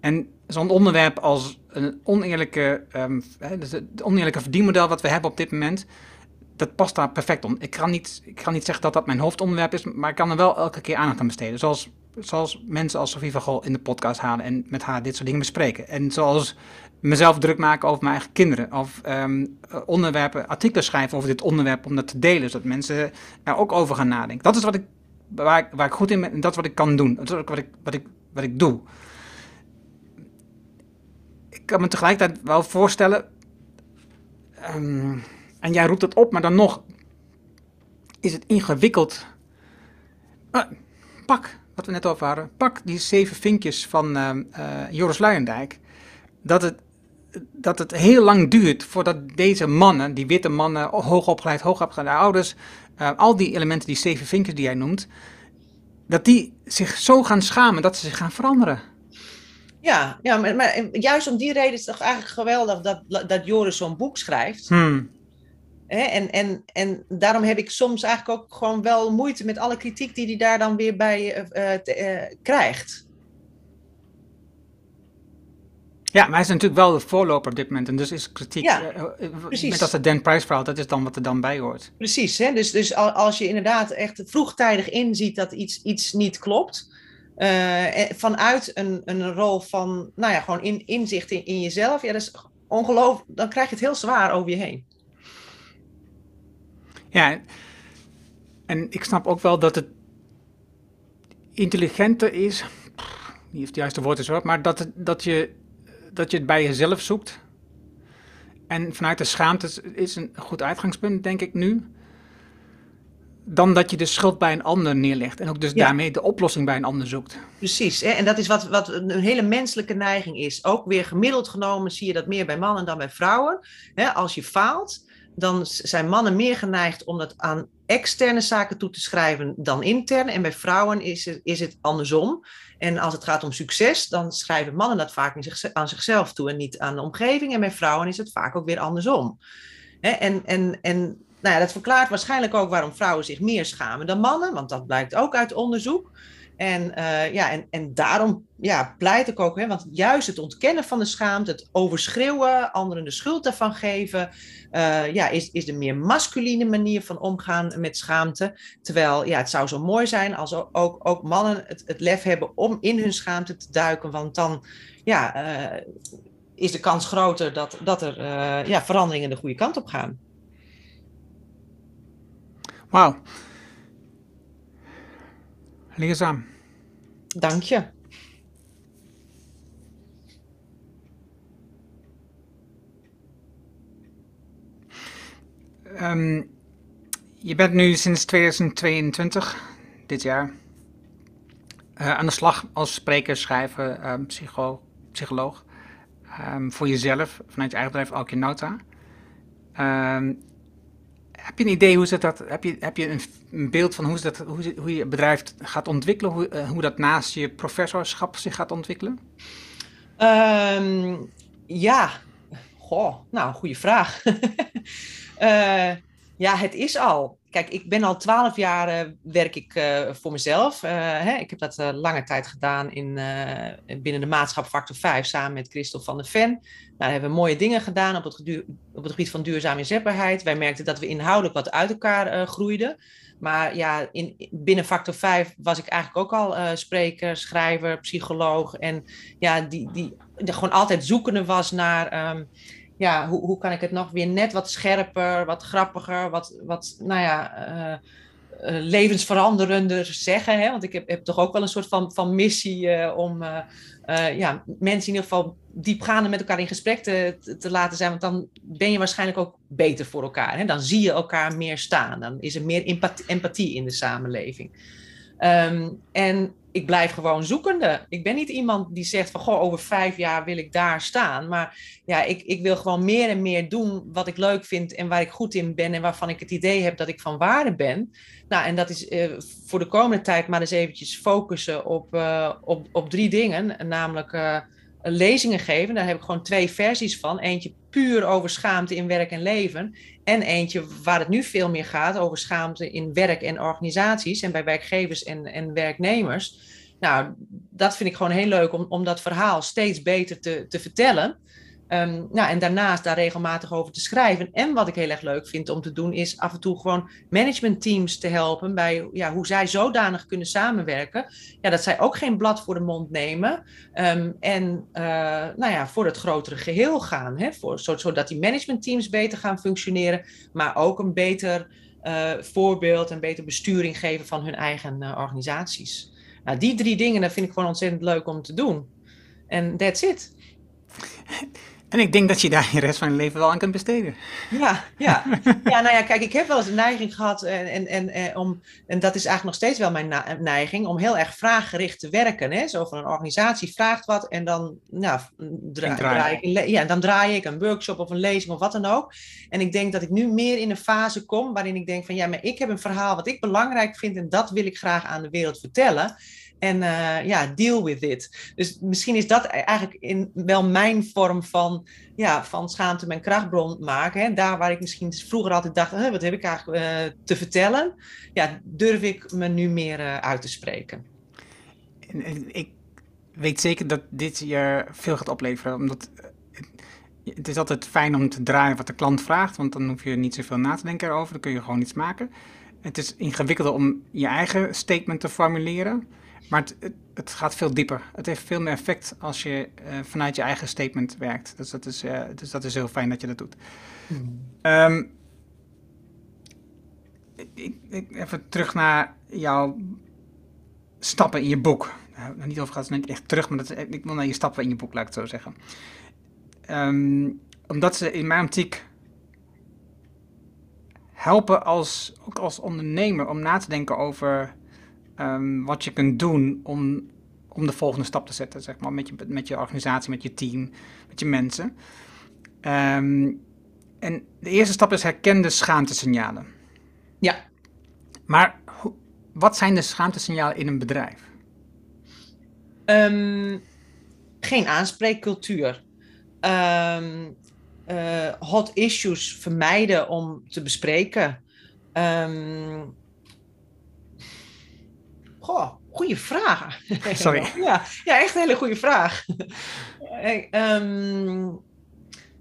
S1: En zo'n onderwerp als een oneerlijke, um, het oneerlijke verdienmodel wat we hebben op dit moment, dat past daar perfect om. Ik kan, niet, ik kan niet zeggen dat dat mijn hoofdonderwerp is, maar ik kan er wel elke keer aandacht aan besteden. Zoals, zoals mensen als Sofie van Gol in de podcast halen en met haar dit soort dingen bespreken. En zoals mezelf druk maken over mijn eigen kinderen. Of um, onderwerpen, artikelen schrijven over dit onderwerp om dat te delen, zodat mensen er ook over gaan nadenken. Dat is wat ik, waar, ik, goed in ben en dat is wat ik kan doen. Dat is ook wat ik, wat ik, wat ik doe. Ik kan me tegelijkertijd wel voorstellen... Um, en jij roept het op, maar dan nog is het ingewikkeld. Uh, pak, wat we net over hadden, pak die zeven vinkjes van uh, uh, Joris Luijendijk. Dat het, dat het heel lang duurt voordat deze mannen, die witte mannen, hoogopgeleid, hoogopgeleide ouders, al die elementen, die zeven vinkjes die jij noemt, dat die zich zo gaan schamen dat ze zich gaan veranderen.
S3: Ja, ja maar, maar juist om die reden is het toch eigenlijk geweldig dat, dat Joris zo'n boek schrijft.
S1: Hmm.
S3: En, en, en daarom heb ik soms eigenlijk ook gewoon wel moeite met alle kritiek die hij daar dan weer bij uh, krijgt.
S1: Ja, maar hij is natuurlijk wel de voorloper op dit moment. En dus is kritiek, ja, precies. met als het Dan Price verhaal, dat is dan wat er dan bij hoort.
S3: Precies, hè? Dus, dus als je inderdaad echt vroegtijdig inziet dat iets, iets niet klopt... vanuit een, een rol van, nou ja, gewoon in, inzicht in, in jezelf... Ja, dat is ongelooflijk, dan krijg je het heel zwaar over je heen.
S1: Ja, en ik snap ook wel dat het intelligenter is, niet of het juiste woord is hoor, maar dat, het, dat, je, dat je het bij jezelf zoekt. En vanuit de schaamte is een goed uitgangspunt, denk ik nu. Dan dat je de schuld bij een ander neerlegt. En ook dus daarmee de oplossing bij een ander zoekt.
S3: Precies, hè? en dat is wat, wat een hele menselijke neiging is. Ook weer gemiddeld genomen zie je dat meer bij mannen dan bij vrouwen. Hè? Als je faalt, dan zijn mannen meer geneigd om dat aan externe zaken toe te schrijven dan interne. En bij vrouwen is het, is het andersom. En als het gaat om succes, dan schrijven mannen dat vaak aan zichzelf toe en niet aan de omgeving. En bij vrouwen is het vaak ook weer andersom. en, en, en nou ja, dat verklaart waarschijnlijk ook waarom vrouwen zich meer schamen dan mannen, want dat blijkt ook uit onderzoek. En, uh, ja, en, en daarom ja, pleit ik ook, hè, want juist het ontkennen van de schaamte, het overschreeuwen, anderen de schuld daarvan geven, uh, ja, is, is de meer masculine manier van omgaan met schaamte. Terwijl ja, het zou zo mooi zijn als ook, ook mannen het, lef hebben om in hun schaamte te duiken, want dan ja, uh, is de kans groter dat, dat er ja, veranderingen de goede kant op gaan.
S1: Wauw. Leerzaam.
S3: Dank je.
S1: Um, je bent nu sinds 2022, dit jaar, uh, aan de slag als spreker, schrijver, um, psycho, psycholoog. Um, voor jezelf, vanuit je eigen bedrijf Alkinauta. Heb je een idee hoe ze dat, heb je, heb je een, een beeld van hoe, ze dat, hoe, hoe je bedrijf gaat ontwikkelen, hoe, uh, hoe dat naast je professorschap zich gaat ontwikkelen?
S3: Um, ja, goh, nou, goede vraag. uh, ja, het is al kijk, ik ben al twaalf jaar uh, werk ik uh, voor mezelf. Uh, hè, ik heb dat lange tijd gedaan in, binnen de maatschap Factor 5 samen met Christel van der Ven. Nou, daar hebben we mooie dingen gedaan op het, op het gebied van duurzame inzetbaarheid. Wij merkten dat we inhoudelijk wat uit elkaar groeiden. Maar ja, in, binnen Factor 5 was ik eigenlijk ook al spreker, schrijver, psycholoog. En ja, die, die, gewoon altijd zoekende was naar... Um, ja, hoe, hoe kan ik het nog weer net wat scherper, wat grappiger, wat, wat nou ja, uh, uh, levensveranderender zeggen. Hè? Want ik heb, heb toch ook wel een soort van, van missie uh, om ja, mensen in ieder geval diepgaande met elkaar in gesprek te, te, laten zijn. Want dan ben je waarschijnlijk ook beter voor elkaar. Hè? Dan zie je elkaar meer staan. Dan is er meer empathie, in de samenleving. Um, en ik blijf gewoon zoekende. Ik ben niet iemand die zegt van, goh, over vijf jaar wil ik daar staan. Maar ja, ik, ik wil gewoon meer en meer doen wat ik leuk vind en waar ik goed in ben en waarvan ik het idee heb dat ik van waarde ben. Nou, en dat is uh, voor de komende tijd maar eens eventjes focussen op, uh, op, op drie dingen. Namelijk uh, lezingen geven. Daar heb ik gewoon twee versies van. Eentje puur over schaamte in werk en leven. En eentje waar het nu veel meer gaat over schaamte in werk en organisaties. En bij werkgevers en, en werknemers. Nou, dat vind ik gewoon heel leuk om, om dat verhaal steeds beter te, te vertellen. Um, nou, en daarnaast daar regelmatig over te schrijven. En wat ik heel erg leuk vind om te doen, is af en toe gewoon managementteams te helpen bij ja, hoe zij zodanig kunnen samenwerken. Ja, dat zij ook geen blad voor de mond nemen. Um, en uh, nou ja, voor het grotere geheel gaan. Hè, voor, zodat die managementteams beter gaan functioneren, maar ook een beter uh, voorbeeld en beter besturing geven van hun eigen uh, organisaties. Nou, die drie dingen, dat vind ik gewoon ontzettend leuk om te doen. En that's it.
S1: En ik denk dat je daar de rest van je leven wel aan kunt besteden.
S3: Ja, ja. ja nou ja, kijk, ik heb wel eens een neiging gehad, en, en, en, en, om, en dat is eigenlijk nog steeds wel mijn neiging, om heel erg vraaggericht te werken. Hè? Zo van een organisatie vraagt wat en dan, nou, draai, draai ik, ja, dan draai ik een workshop of een lezing of wat dan ook. En ik denk dat ik nu meer in een fase kom waarin ik denk van, ja, maar ik heb een verhaal wat ik belangrijk vind en dat wil ik graag aan de wereld vertellen. En uh, ja, deal with it. Dus misschien is dat eigenlijk in, wel mijn vorm van, ja, van schaamte mijn krachtbron maken. Hè. Daar waar ik misschien vroeger altijd dacht, wat heb ik eigenlijk uh, te vertellen? Ja, durf ik me nu meer uh, uit te spreken.
S1: En, en, ik weet zeker dat dit je veel gaat opleveren. Omdat het is altijd fijn om te draaien wat de klant vraagt. Want dan hoef je niet zoveel na te denken erover. Dan kun je gewoon iets maken. Het is ingewikkelder om je eigen statement te formuleren. Maar het, het, gaat veel dieper. Het heeft veel meer effect als je uh, vanuit je eigen statement werkt. Dus dat is, uh, dus dat is heel fijn dat je dat doet. Hmm. Um, ik, ik, even terug naar jouw stappen in je boek. Nou, niet over gaat het echt terug, maar dat, ik wil naar je stappen in je boek, laat ik het zo zeggen. Um, omdat ze in mijn optiek helpen als, ook als ondernemer om na te denken over um, wat je kunt doen om, om de volgende stap te zetten, zeg maar, met je, met je organisatie, met je team, met je mensen. Um, en de eerste stap is herken de schaamtesignalen.
S3: Ja.
S1: Maar wat zijn de schaamtesignalen in een bedrijf?
S3: Um, geen aanspreekcultuur. Um, uh, hot issues vermijden om te bespreken. Um, Goh, goede vraag.
S1: Sorry.
S3: ja, ja, echt een hele goede vraag. um,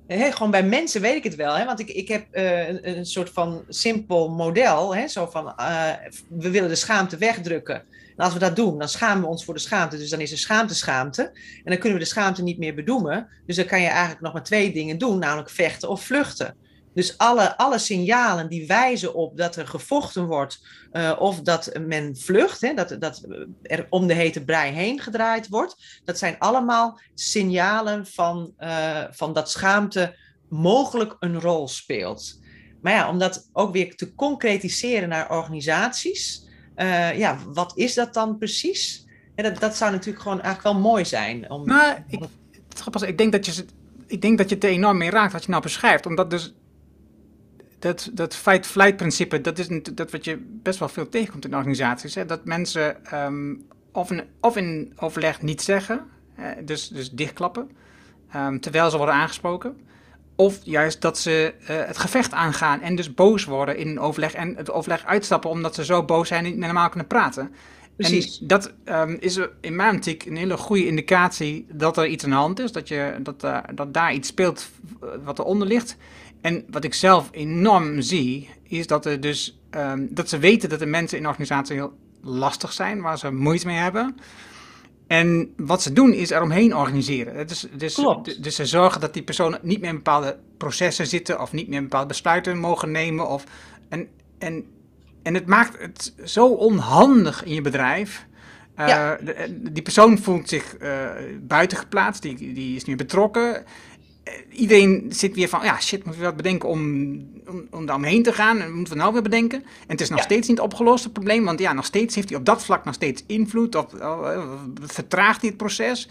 S3: gewoon bij mensen weet ik het wel, hè? want ik, ik heb uh, een, een, soort van simpel model. Hè? Zo van, uh, we willen de schaamte wegdrukken. En als we dat doen, dan schamen we ons voor de schaamte. Dus dan is er schaamte schaamte. En dan kunnen we de schaamte niet meer bedoemen. Dus dan kan je eigenlijk nog maar twee dingen doen, namelijk vechten of vluchten. Dus alle, alle signalen die wijzen op dat er gevochten wordt uh, of dat men vlucht, hè, dat, dat er om de hete brei heen gedraaid wordt, dat zijn allemaal signalen van, uh, van dat schaamte mogelijk een rol speelt. Maar ja, om dat ook weer te concretiseren naar organisaties, uh, ja, wat is dat dan precies? Dat, dat zou natuurlijk gewoon eigenlijk wel mooi zijn. Om,
S1: maar ik, ik denk dat je ik denk dat je het enorm mee raakt wat je nou beschrijft. Omdat dus dat, dat fight-flight principe, dat is dat wat je best wel veel tegenkomt in organisaties. Hè? Dat mensen um, of, in, of in overleg niet zeggen, dus, dus dichtklappen, um, terwijl ze worden aangesproken. Of juist dat ze uh, het gevecht aangaan en dus boos worden in een overleg en het overleg uitstappen omdat ze zo boos zijn en niet normaal kunnen praten. Precies. En dat um, is in mijn optiek een hele goede indicatie dat er iets aan de hand is, dat, je, dat, uh, dat daar iets speelt wat eronder ligt. En wat ik zelf enorm zie, is dat, er dus, um, dat ze weten dat de mensen in de organisatie heel lastig zijn, waar ze moeite mee hebben. En wat ze doen is eromheen organiseren. Dus, dus, dus ze zorgen dat die personen niet meer in bepaalde processen zitten of niet meer bepaalde besluiten mogen nemen. Of, en, en, en het maakt het zo onhandig in je bedrijf. Uh, ja. die persoon voelt zich uh, buiten geplaatst, die, die is niet betrokken iedereen zit weer van, ja shit, moeten we wat bedenken om, om, om daar omheen te gaan? En moeten we nou weer bedenken? En het is nog steeds niet opgelost, het probleem. Want ja, nog steeds heeft hij op dat vlak nog steeds invloed. Of, vertraagt hij het proces?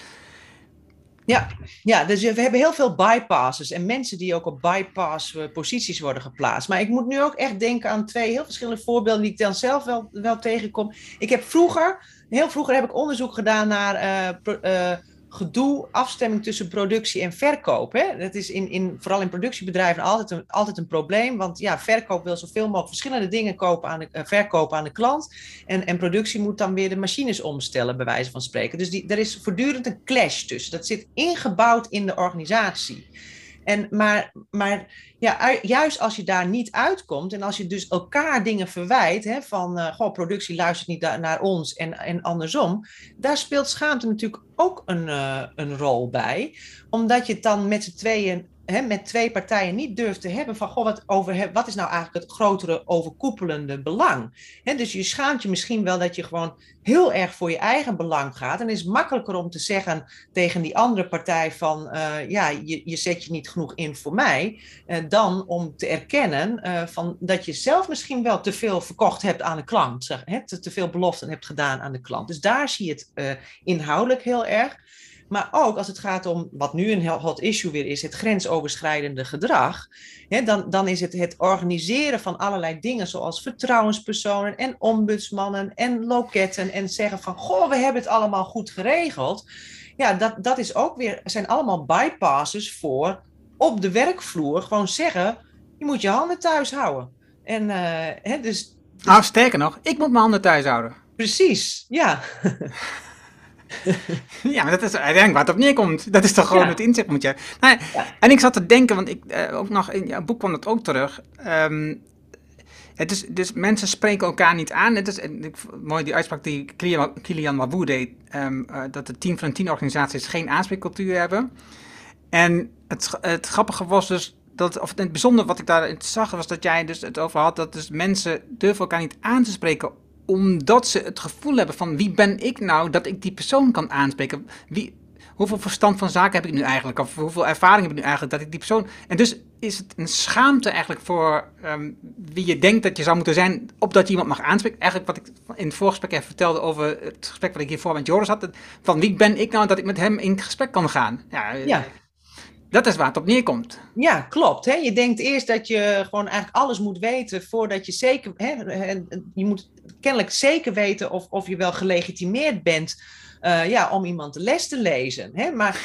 S3: Ja, ja, dus we hebben heel veel bypasses en mensen die ook op bypass eh, posities worden geplaatst. Maar ik moet nu ook echt denken aan twee heel verschillende voorbeelden die ik dan zelf wel, wel tegenkom. Ik heb vroeger, heel vroeger heb ik onderzoek gedaan naar uh, uh, gedoe, afstemming tussen productie en verkoop. Hè? Dat is in, in, vooral in productiebedrijven altijd een, altijd een probleem. Want ja, verkoop wil zoveel mogelijk verschillende dingen kopen aan de, uh, verkopen aan de klant. En, en productie moet dan weer de machines omstellen, bij wijze van spreken. Dus die, er is voortdurend een clash tussen. Dat zit ingebouwd in de organisatie. En, maar maar ja, juist als je daar niet uitkomt en als je dus elkaar dingen verwijt, hè, van uh, goh, productie luistert niet naar ons en, en andersom, daar speelt schaamte natuurlijk ook een, uh, een rol bij. Omdat je het dan met z'n tweeën met twee partijen niet durft te hebben van goh, wat, over, wat is nou eigenlijk het grotere overkoepelende belang? dus je schaamt je misschien wel dat je gewoon heel erg voor je eigen belang gaat. En het is makkelijker om te zeggen tegen die andere partij van uh, ja, je, je zet je niet genoeg in voor mij, uh, dan om te erkennen uh, van dat je zelf misschien wel te veel verkocht hebt aan de klant, zeg, te, te, veel beloften hebt gedaan aan de klant. Dus daar zie je het inhoudelijk heel erg. Maar ook als het gaat om wat nu een hot issue weer is, het grensoverschrijdende gedrag. Hè, dan, dan is het het organiseren van allerlei dingen zoals vertrouwenspersonen en ombudsmannen en loketten. En zeggen van, goh, we hebben het allemaal goed geregeld. Ja, dat, dat is ook weer, zijn allemaal bypasses voor op de werkvloer gewoon zeggen, je moet je handen thuis houden. En uh, hè, dus.
S1: Nou, sterker nog, ik moet mijn handen thuis houden.
S3: Precies, ja.
S1: ja, maar dat is uiteindelijk waar het op neerkomt. Dat is toch gewoon het inzicht moet je. Nou, En ik zat te denken, want ik, uh, ook nog in jouw boek kwam het ook terug. Um, het is, dus mensen spreken elkaar niet aan. Het is ik, mooi die uitspraak die Kilian Mabou deed, um, uh, dat de 10 van 10 organisaties geen aanspreekcultuur hebben. En het, het grappige was dus dat, of het bijzonder wat ik daar zag, was dat jij dus het over had dat dus mensen durven elkaar niet aan te spreken omdat ze het gevoel hebben van wie ben ik nou dat ik die persoon kan aanspreken. Wie, hoeveel verstand van zaken heb ik nu eigenlijk? Of hoeveel ervaring heb ik nu eigenlijk dat ik die persoon... En dus is het een schaamte eigenlijk voor um, wie je denkt dat je zou moeten zijn... opdat je iemand mag aanspreken. Eigenlijk wat ik in het voorgesprek even vertelde over het gesprek wat ik hiervoor met Joris had. Van wie ben ik nou dat ik met hem in gesprek kan gaan? Ja, ja. Dat is waar het op neerkomt.
S3: Ja, klopt. Hè? Je denkt eerst dat je gewoon eigenlijk alles moet weten voordat je zeker. Hè, je moet kennelijk zeker weten of, of je wel gelegitimeerd bent uh, ja, om iemand de les te lezen. Hè? Maar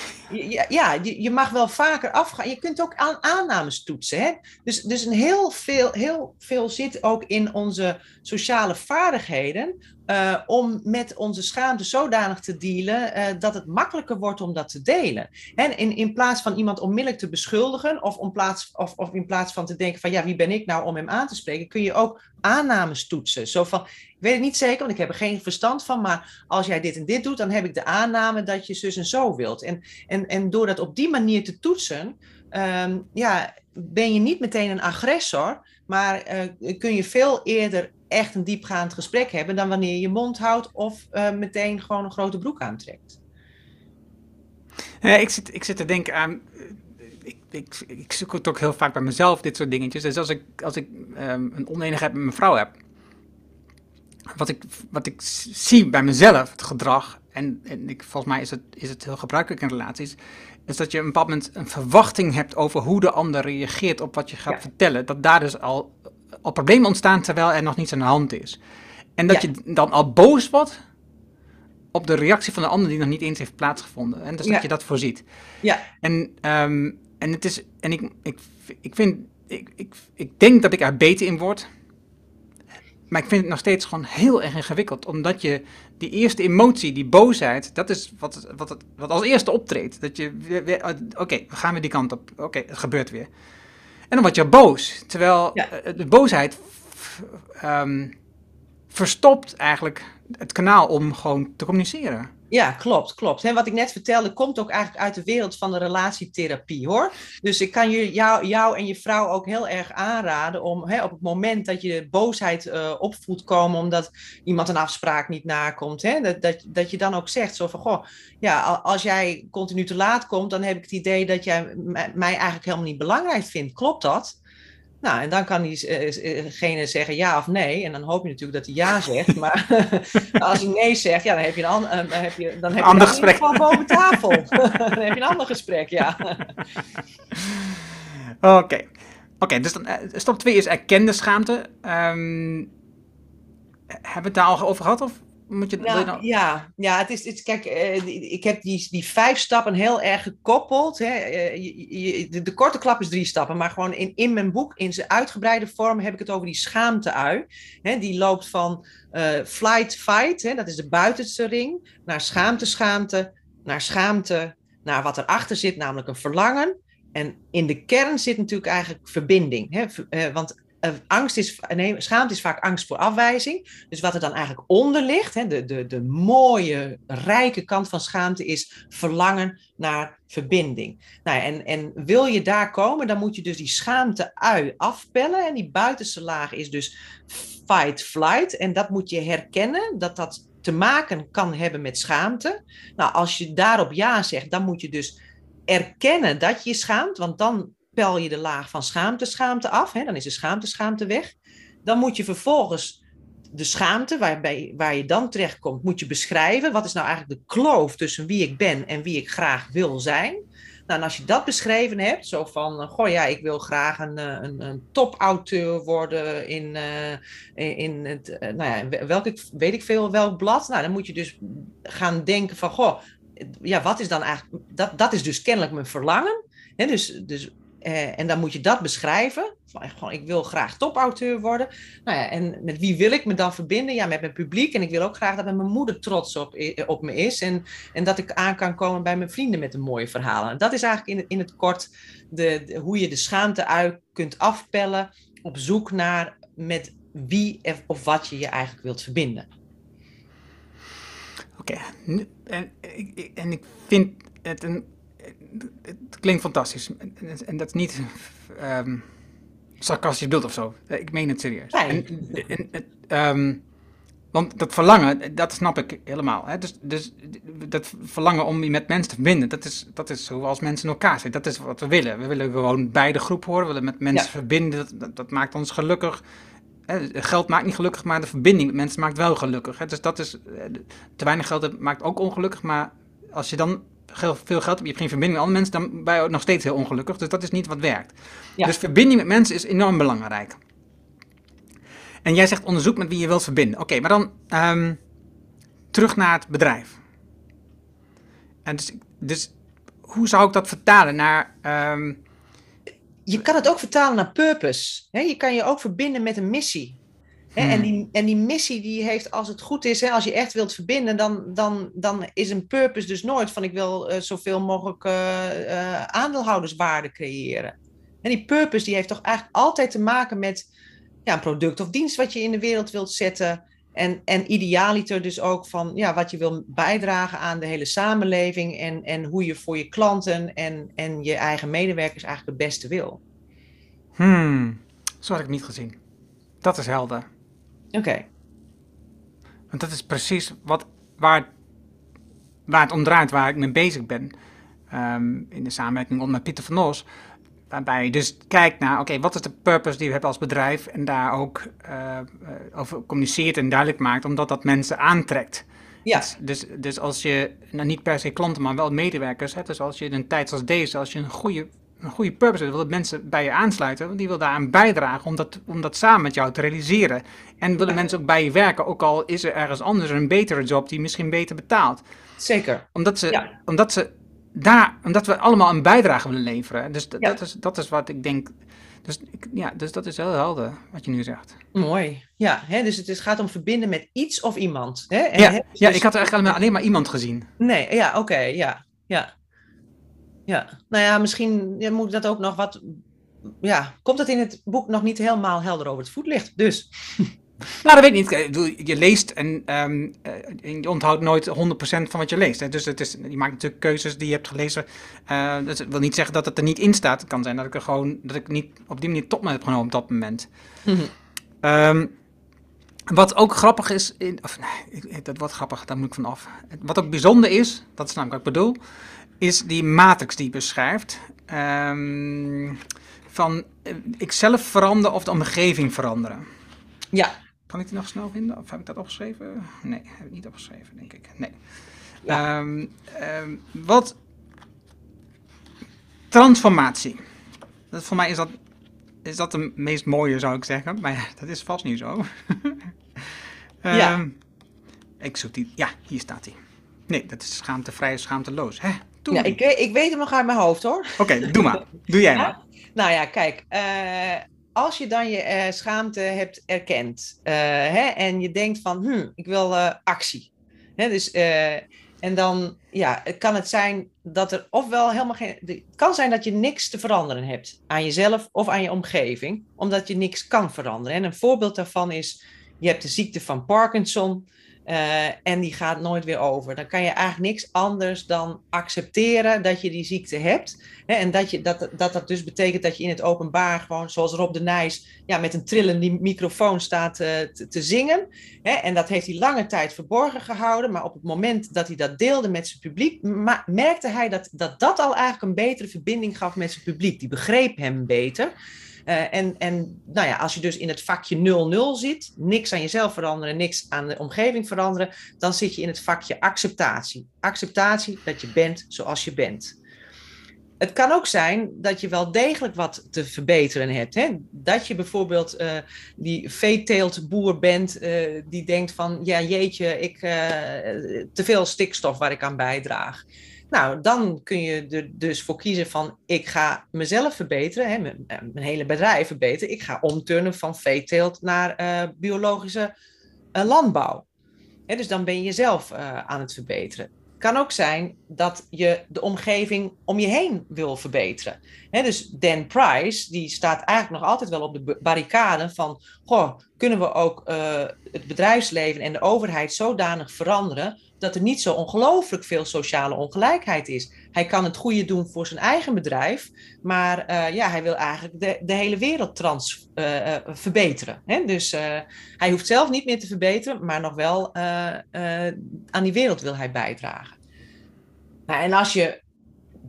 S3: ja, je, je mag wel vaker afgaan. Je kunt ook aan aannames toetsen. Hè? Dus, dus een heel, veel, heel veel zit ook in onze sociale vaardigheden uh, om met onze schaamte zodanig te dealen uh, dat het makkelijker wordt om dat te delen. En in, in plaats van iemand onmiddellijk te beschuldigen of, om plaats, of, of in plaats van te denken van ja, wie ben ik nou om hem aan te spreken, kun je ook aannames toetsen. Zo van, ik weet het niet zeker, want ik heb er geen verstand van, maar als jij dit en dit doet, dan heb ik de aanname dat je zus en zo wilt. En, en, en door dat op die manier te toetsen, um, ja, ben je niet meteen een agressor, maar uh, kun je veel eerder echt een diepgaand gesprek hebben dan wanneer je je mond houdt of uh, meteen gewoon een grote broek aantrekt.
S1: Ja, ik, zit, ik zit te denken aan. Ik, ik, ik zoek het ook heel vaak bij mezelf, dit soort dingetjes. Dus als ik, als ik um, een oneenigheid met mijn vrouw heb, wat ik, wat ik zie bij mezelf, het gedrag, en, en ik, volgens mij is het, is het heel gebruikelijk in relaties, is dat je op een bepaald moment een verwachting hebt over hoe de ander reageert op wat je gaat vertellen. Dat daar dus al al problemen ontstaan terwijl er nog niets aan de hand is. En dat je dan al boos wordt op de reactie van de ander die nog niet eens heeft plaatsgevonden. En dus dat je dat voorziet.
S3: Ja.
S1: En, um, en het is, en ik, ik, ik vind, ik, ik, ik denk dat ik er beter in word. Maar ik vind het nog steeds gewoon heel erg ingewikkeld. Omdat je die eerste emotie, die boosheid, dat is wat, wat, wat als eerste optreedt. Dat je, oké, okay, we gaan weer die kant op. Oké, het gebeurt weer. En dan word je boos. Terwijl eh, de boosheid um, verstopt eigenlijk het kanaal om gewoon te communiceren.
S3: Ja, klopt, klopt. En wat ik net vertelde, komt ook eigenlijk uit de wereld van de relatietherapie, hoor. Dus ik kan jou, jou en je vrouw ook heel erg aanraden om hè, op het moment dat je boosheid uh, komen omdat iemand een afspraak niet nakomt, hè, dat, dat, dat je dan ook zegt zo van, goh, ja, als jij continu te laat komt, dan heb ik het idee dat jij mij eigenlijk helemaal niet belangrijk vindt. Klopt dat? Nou, en dan kan diegene zeggen ja of nee. En dan hoop je natuurlijk dat hij ja zegt. Maar als hij nee zegt, ja, dan heb je een, an, dan heb je, dan heb je
S1: ander gesprek.
S3: gewoon boven tafel. dan heb je een ander gesprek, ja.
S1: Oké. Oké, dus dan, stap 2 is erkende schaamte. Um, hebben we het daar al over gehad? Of? Moet je,
S3: nou. Ja, ja het is, het, kijk, uh, ik heb die, die vijf stappen heel erg gekoppeld. Hè. Uh, je, je, de, de, korte klap is drie stappen, maar gewoon in, in mijn boek, in zijn uitgebreide vorm, heb ik het over die schaamte-ui. Hè, die loopt van uh, flight, fight, hè, dat is de buitenste ring, naar schaamte, schaamte, naar schaamte, naar wat erachter zit, namelijk een verlangen. En in de kern zit natuurlijk eigenlijk verbinding. Hè? Want angst is, schaamte is vaak angst voor afwijzing. Dus wat er dan eigenlijk onder ligt, hè, de, de, de mooie, rijke kant van schaamte is verlangen naar verbinding. Nou, en, en wil je daar komen, dan moet je dus die schaamte-ui afpellen. En die buitenste laag is dus fight-flight. En dat moet je herkennen, dat dat te maken kan hebben met schaamte. Nou, als je daarop ja zegt, dan moet je dus erkennen dat je je schaamt, want dan pel je de laag van schaamte, schaamte af. Hè? Dan is de schaamte, schaamte weg. Dan moet je vervolgens de schaamte, waarbij, waar je dan terechtkomt, moet je beschrijven. Wat is nou eigenlijk de kloof tussen wie ik ben en wie ik graag wil zijn? Nou, en als je dat beschreven hebt, zo van, uh, goh ja, ik wil graag een, uh, een, een topauteur worden in, uh, in het, nou ja, welk, weet ik veel, welk blad. Nou, dan moet je dus gaan denken van, goh, ja, wat is dan eigenlijk, dat, dat is dus kennelijk mijn verlangen. Hè? Dus, dus uh, en dan moet je dat beschrijven. Van, gewoon, ik wil graag topauteur worden. Nou ja, en met wie wil ik me dan verbinden? Ja, met mijn publiek. En ik wil ook graag dat mijn moeder trots op, op me is. En, en dat ik aan kan komen bij mijn vrienden met een mooie verhalen. En dat is eigenlijk in, in het kort de, hoe je de schaamte uit kunt afpellen. Op zoek naar met wie of wat je je eigenlijk wilt verbinden.
S1: Oké, okay. en, en ik vind het een het klinkt fantastisch. En, dat is niet um, sarcastisch beeld of zo. Ik meen het serieus.
S3: Nee.
S1: En, en, um, want dat verlangen, dat snap ik helemaal. Hè? Dus, dus dat verlangen om je met mensen te verbinden, dat is, dat is zoals mensen in elkaar zitten. Dat is wat we willen. We willen gewoon bij de groep horen, we willen met mensen ja. verbinden. Dat, dat, maakt ons gelukkig. Geld maakt niet gelukkig, maar de verbinding met mensen maakt wel gelukkig. Dus dat is, te weinig geld maakt ook ongelukkig, maar als je dan veel geld, je hebt geen verbinding met andere mensen, dan ben je nog steeds heel ongelukkig. Dus dat is niet wat werkt. Dus verbinding met mensen is enorm belangrijk. En jij zegt onderzoek met wie je wilt verbinden. Oké, maar dan um, terug naar het bedrijf. En dus, dus hoe zou ik dat vertalen naar. Um...
S3: Je kan het ook vertalen naar purpose. je kan je ook verbinden met een missie. Hmm. En, die, en die missie die heeft, als het goed is, hè, als je echt wilt verbinden, dan, dan, dan is een purpose dus nooit van ik wil uh, zoveel mogelijk uh, uh, aandeelhouderswaarde creëren. En die purpose die heeft toch eigenlijk altijd te maken met ja, een product of dienst wat je in de wereld wilt zetten. En, en idealiter dus ook van ja, wat je wil bijdragen aan de hele samenleving en, en hoe je voor je klanten en, en je eigen medewerkers eigenlijk het beste wil.
S1: Hmm, zo had ik niet gezien. Dat is helder.
S3: Oké.
S1: Want dat is precies wat, waar, waar het om draait, waar ik mee bezig ben. Um, in de samenwerking met Pieter van Os. Waarbij je dus kijkt naar, oké, wat is de purpose die we hebben als bedrijf? En daar ook uh, over communiceert en duidelijk maakt, omdat dat mensen aantrekt.
S3: Ja.
S1: Dus, dus, dus als je, nou niet per se klanten, maar wel medewerkers hebt. Dus als je in een tijd zoals deze, als je een goede een goede purpose wil dat mensen bij je aansluiten, want die wil daaraan bijdragen om dat, om dat samen met jou te realiseren. En willen mensen ook bij je werken, ook al is er ergens anders een betere job die misschien beter betaalt.
S3: Zeker.
S1: Omdat ze, omdat ze daar, omdat we allemaal een bijdrage willen leveren. Dus dat, is, dat is wat ik denk. Dus, ja, dus dat is heel helder wat je nu zegt.
S3: Mooi. Ja, hè, dus het is, gaat om verbinden met iets of iemand. Hè?
S1: En, ja, hè, dus... ja, ik had er eigenlijk alleen maar iemand gezien.
S3: Nee, ja, oké, ja, ja. Ja, nou ja, misschien ja, moet dat ook nog wat. Ja, komt het in het boek nog niet helemaal helder over het voetlicht? Dus.
S1: Nou, dat weet ik niet. Je leest en um, je onthoudt nooit 100% van wat je leest. Hè. Dus het is, je maakt natuurlijk keuzes die je hebt gelezen. Uh, dat wil niet zeggen dat het er niet in staat. Het kan zijn dat ik er gewoon dat ik niet op die manier top me heb genomen op dat moment. Mm -hmm. um, wat ook grappig is, in, of nee, dat wordt grappig, daar moet ik van af. Wat ook bijzonder is, dat is namelijk wat ik bedoel, is die matrix die beschrijft. Um, van uh, ikzelf veranderen of de omgeving veranderen.
S3: Ja.
S1: Kan ik die nog snel vinden? Of heb ik dat opgeschreven? Nee, heb ik niet opgeschreven, denk ik. Nee. Ja. Um, um, wat transformatie. Dat, voor mij is dat, is dat de meest mooie, zou ik zeggen. Maar ja, dat is vast niet zo.
S3: ja.
S1: Ik zoek die. Ja, hier staat hij. Nee, dat is schaamtevrij, schaamteloos. Hè?
S3: Ja, ik, ik weet hem nog uit mijn hoofd hoor.
S1: Oké, doe maar. Doe jij maar.
S3: Nou ja, kijk. Uh, als je dan je uh, schaamte hebt erkend uh, hè, en je denkt van, hm, ik wil actie. Hè, dus, en dan ja, kan het zijn dat er ofwel helemaal geen. Het kan zijn dat je niks te veranderen hebt aan jezelf of aan je omgeving, omdat je niks kan veranderen. En een voorbeeld daarvan is: je hebt de ziekte van Parkinson. Uh, en die gaat nooit weer over. Dan kan je eigenlijk niks anders dan accepteren dat je die ziekte hebt. Hè, en dat, je, dat, dat dat dus betekent dat je in het openbaar gewoon, zoals Rob de Nijs, ja, met een trillende microfoon staat uh, te, te, zingen. Hè, en dat heeft hij lange tijd verborgen gehouden. Maar op het moment dat hij dat deelde met zijn publiek, merkte hij dat, dat dat al eigenlijk een betere verbinding gaf met zijn publiek. Die begreep hem beter. Uh, en, en nou ja, als je dus in het vakje 0-0 zit, niks aan jezelf veranderen, niks aan de omgeving veranderen, dan zit je in het vakje acceptatie. Acceptatie dat je bent zoals je bent. Het kan ook zijn dat je wel degelijk wat te verbeteren hebt. Hè? Dat je bijvoorbeeld uh, die veeteeltboer bent uh, die denkt van, ja jeetje, ik, te veel stikstof waar ik aan bijdraag. Nou, dan kun je er dus voor kiezen van ik ga mezelf verbeteren, hè, mijn, eh, hele bedrijf verbeteren. Ik ga omturnen van veeteelt naar uh, biologische uh, landbouw. Dus dan ben je jezelf uh, aan het verbeteren. Kan ook zijn dat je de omgeving om je heen wil verbeteren. Dus Dan Price, die staat eigenlijk nog altijd wel op de barricade van, goh, kunnen we ook het bedrijfsleven en de overheid zodanig veranderen dat er niet zo ongelooflijk veel sociale ongelijkheid is. Hij kan het goede doen voor zijn eigen bedrijf, maar uh, ja, hij wil eigenlijk de, de hele wereld trans uh, uh, verbeteren. Hè? Dus hij hoeft zelf niet meer te verbeteren, maar nog wel aan die wereld wil hij bijdragen. Nou, en als je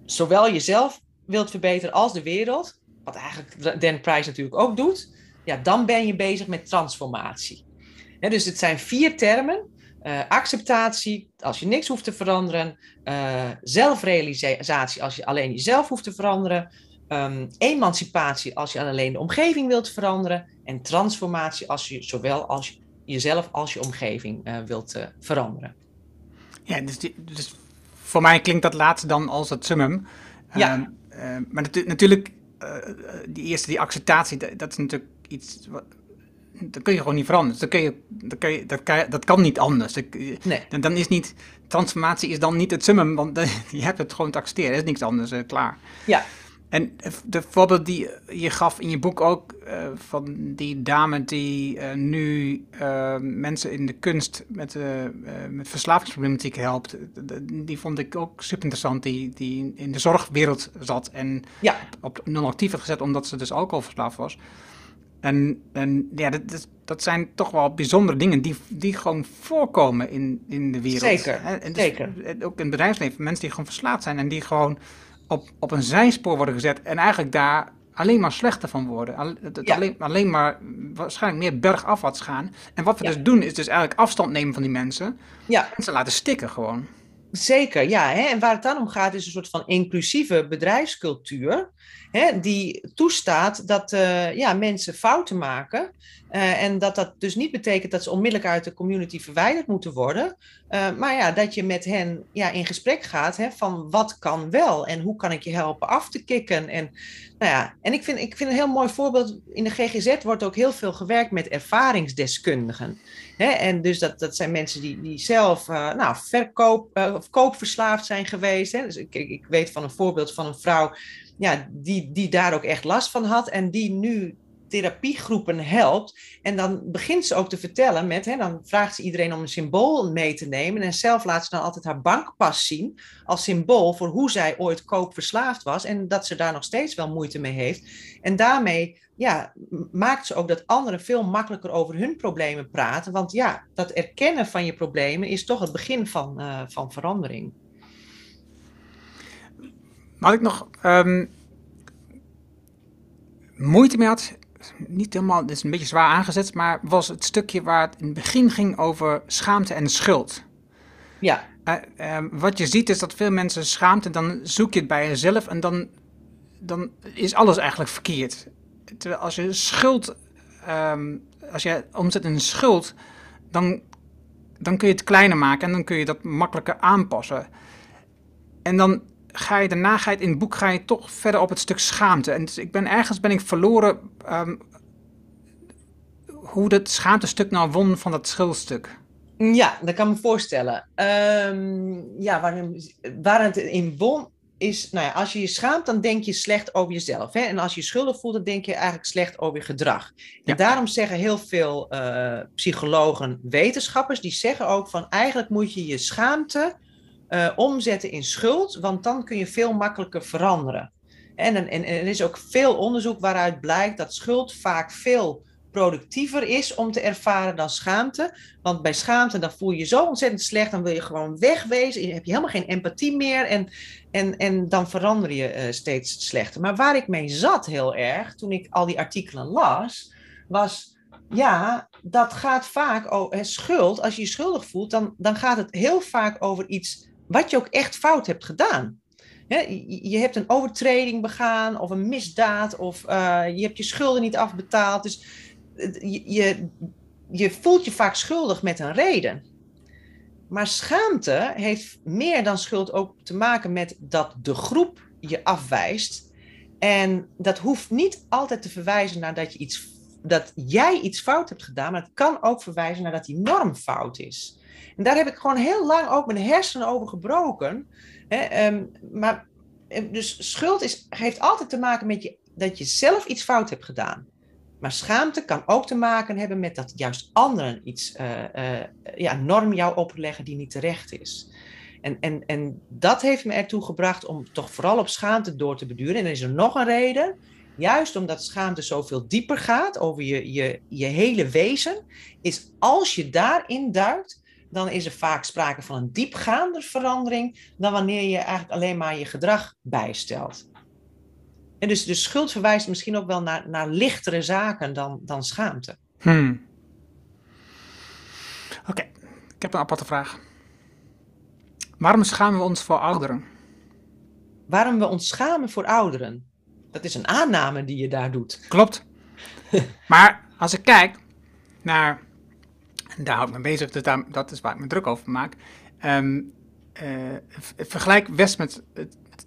S3: zowel jezelf wilt verbeteren als de wereld, wat eigenlijk Dan Price natuurlijk ook doet, ja, dan ben je bezig met transformatie. dus het zijn vier termen uh, acceptatie, als je niks hoeft te veranderen. Uh, zelfrealisatie, als je alleen jezelf hoeft te veranderen. Um, emancipatie, als je alleen de omgeving wilt veranderen. En transformatie, als je zowel als jezelf als je omgeving uh, wilt veranderen.
S1: Ja, dus, die, dus, voor mij klinkt dat laatste dan als het summum. Ja. Ehm, maar natu natuurlijk, die eerste, die acceptatie, dat is natuurlijk iets wat, dat kun je gewoon niet veranderen. Dat, kun je, dat, kun je, dat, kan, dat kan niet anders. nee. Dan is niet, transformatie is dan niet het summum, want je hebt het gewoon te accepteren. Er is niks anders, uh, klaar.
S3: Ja.
S1: En de voorbeeld die je gaf in je boek ook, uh, van die dame die uh, nu mensen in de kunst met, met verslavingsproblematiek helpt, die vond ik ook super interessant, die, die in de zorgwereld zat en ja. op non-actief gezet omdat ze dus alcoholverslaafd was. En, en ja, dat, dat zijn toch wel bijzondere dingen die, die gewoon voorkomen in, in de wereld.
S3: Zeker, en dus, zeker.
S1: Ook in het bedrijfsleven, mensen die gewoon verslaafd zijn en die gewoon op, op een zijspoor worden gezet en eigenlijk daar alleen maar slechter van worden. Ja. Alleen, alleen maar waarschijnlijk meer bergafwaarts gaan. En wat we dus doen is dus eigenlijk afstand nemen van die mensen. Ja. En ze laten stikken gewoon.
S3: Zeker, ja. Hè? En waar het dan om gaat is een soort van inclusieve bedrijfscultuur hè, die toestaat dat uh, ja, mensen fouten maken. Uh, en dat dat dus niet betekent dat ze onmiddellijk uit de community verwijderd moeten worden. Uh, maar ja, dat je met hen ja, in gesprek gaat hè, van wat kan wel en hoe kan ik je helpen af te kicken. En, nou ja, en ik, vind, ik vind een heel mooi voorbeeld. In de GGZ wordt ook heel veel gewerkt met ervaringsdeskundigen. Hè? En dus dat, dat zijn mensen die, die zelf nou, verkoop, of koopverslaafd zijn geweest. Hè? Dus ik, ik weet van een voorbeeld van een vrouw ja, die, die daar ook echt last van had en die nu therapiegroepen helpt. En dan begint ze ook te vertellen met, hè, dan vraagt ze iedereen om een symbool mee te nemen. En zelf laat ze dan altijd haar bankpas zien als symbool voor hoe zij ooit koopverslaafd was. En dat ze daar nog steeds wel moeite mee heeft. En daarmee ja, maakt ze ook dat anderen veel makkelijker over hun problemen praten. Want ja, dat erkennen van je problemen is toch het begin van, uh, van verandering.
S1: Wat ik nog um, moeite mee had, niet helemaal, dit is een beetje zwaar aangezet, maar was het stukje waar het in het begin ging over schaamte en schuld.
S3: Ja.
S1: Uh, wat je ziet is dat veel mensen schaamte, dan zoek je het bij jezelf en dan, dan is alles eigenlijk verkeerd. Terwijl als je schuld, um, als je omzet in schuld, dan dan kun je het kleiner maken en dan kun je dat makkelijker aanpassen. En dan ga je daarna ga je in het boek ga je toch verder op het stuk schaamte. En dus ik ben ergens ben ik verloren um, hoe dat schaamtestuk nou won van dat schuldstuk.
S3: Ja, dat kan me voorstellen. Um, ja, waar, waar het in won is, nou ja, als je je schaamt, dan denk je slecht over jezelf. Hè? En als je je schuldig voelt, dan denk je eigenlijk slecht over je gedrag. En daarom zeggen heel veel uh, psychologen, wetenschappers, die zeggen ook van eigenlijk moet je je schaamte uh, omzetten in schuld, want dan kun je veel makkelijker veranderen. En, en, er is ook veel onderzoek waaruit blijkt dat schuld vaak veel productiever is om te ervaren dan schaamte. Want bij schaamte dan voel je je zo ontzettend slecht, dan wil je gewoon wegwezen, heb je helemaal geen empathie meer en, en, en dan verander je uh, steeds slechter. Maar waar ik mee zat heel erg, toen ik al die artikelen las, was ja, dat gaat vaak over schuld. Als je je schuldig voelt, dan, dan gaat het heel vaak over iets wat je ook echt fout hebt gedaan. je hebt een overtreding begaan of een misdaad of uh, je hebt je schulden niet afbetaald. Dus je, je voelt je vaak schuldig met een reden. Maar schaamte heeft meer dan schuld ook te maken met dat de groep je afwijst. En dat hoeft niet altijd te verwijzen naar dat, je iets, dat jij iets fout hebt gedaan, maar het kan ook verwijzen naar dat die norm fout is. En daar heb ik gewoon heel lang ook mijn hersenen over gebroken. Hè, ehm, maar, eh, dus schuld is, heeft altijd te maken met je, dat je zelf iets fout hebt gedaan. Maar schaamte kan ook te maken hebben met dat juist anderen iets, uh, ja, norm jou opleggen die niet terecht is. En, en, en dat heeft me ertoe gebracht om toch vooral op schaamte door te beduren. En er is er nog een reden. Juist omdat schaamte zoveel dieper gaat over je, je, je hele wezen, is als je daarin duikt, dan is er vaak sprake van een diepgaande verandering dan wanneer je eigenlijk alleen maar je gedrag bijstelt. En dus de schuld verwijst misschien ook wel naar, naar lichtere zaken dan, dan schaamte.
S1: Hmm. Oké, ik heb een aparte vraag. Waarom schamen we ons voor ouderen?
S3: Waarom we ons schamen voor ouderen? Dat is een aanname die je daar doet.
S1: Klopt. maar als ik kijk naar, daar hou ik me bezig, dus dat is waar ik me druk over maak. Um, vergelijk West met,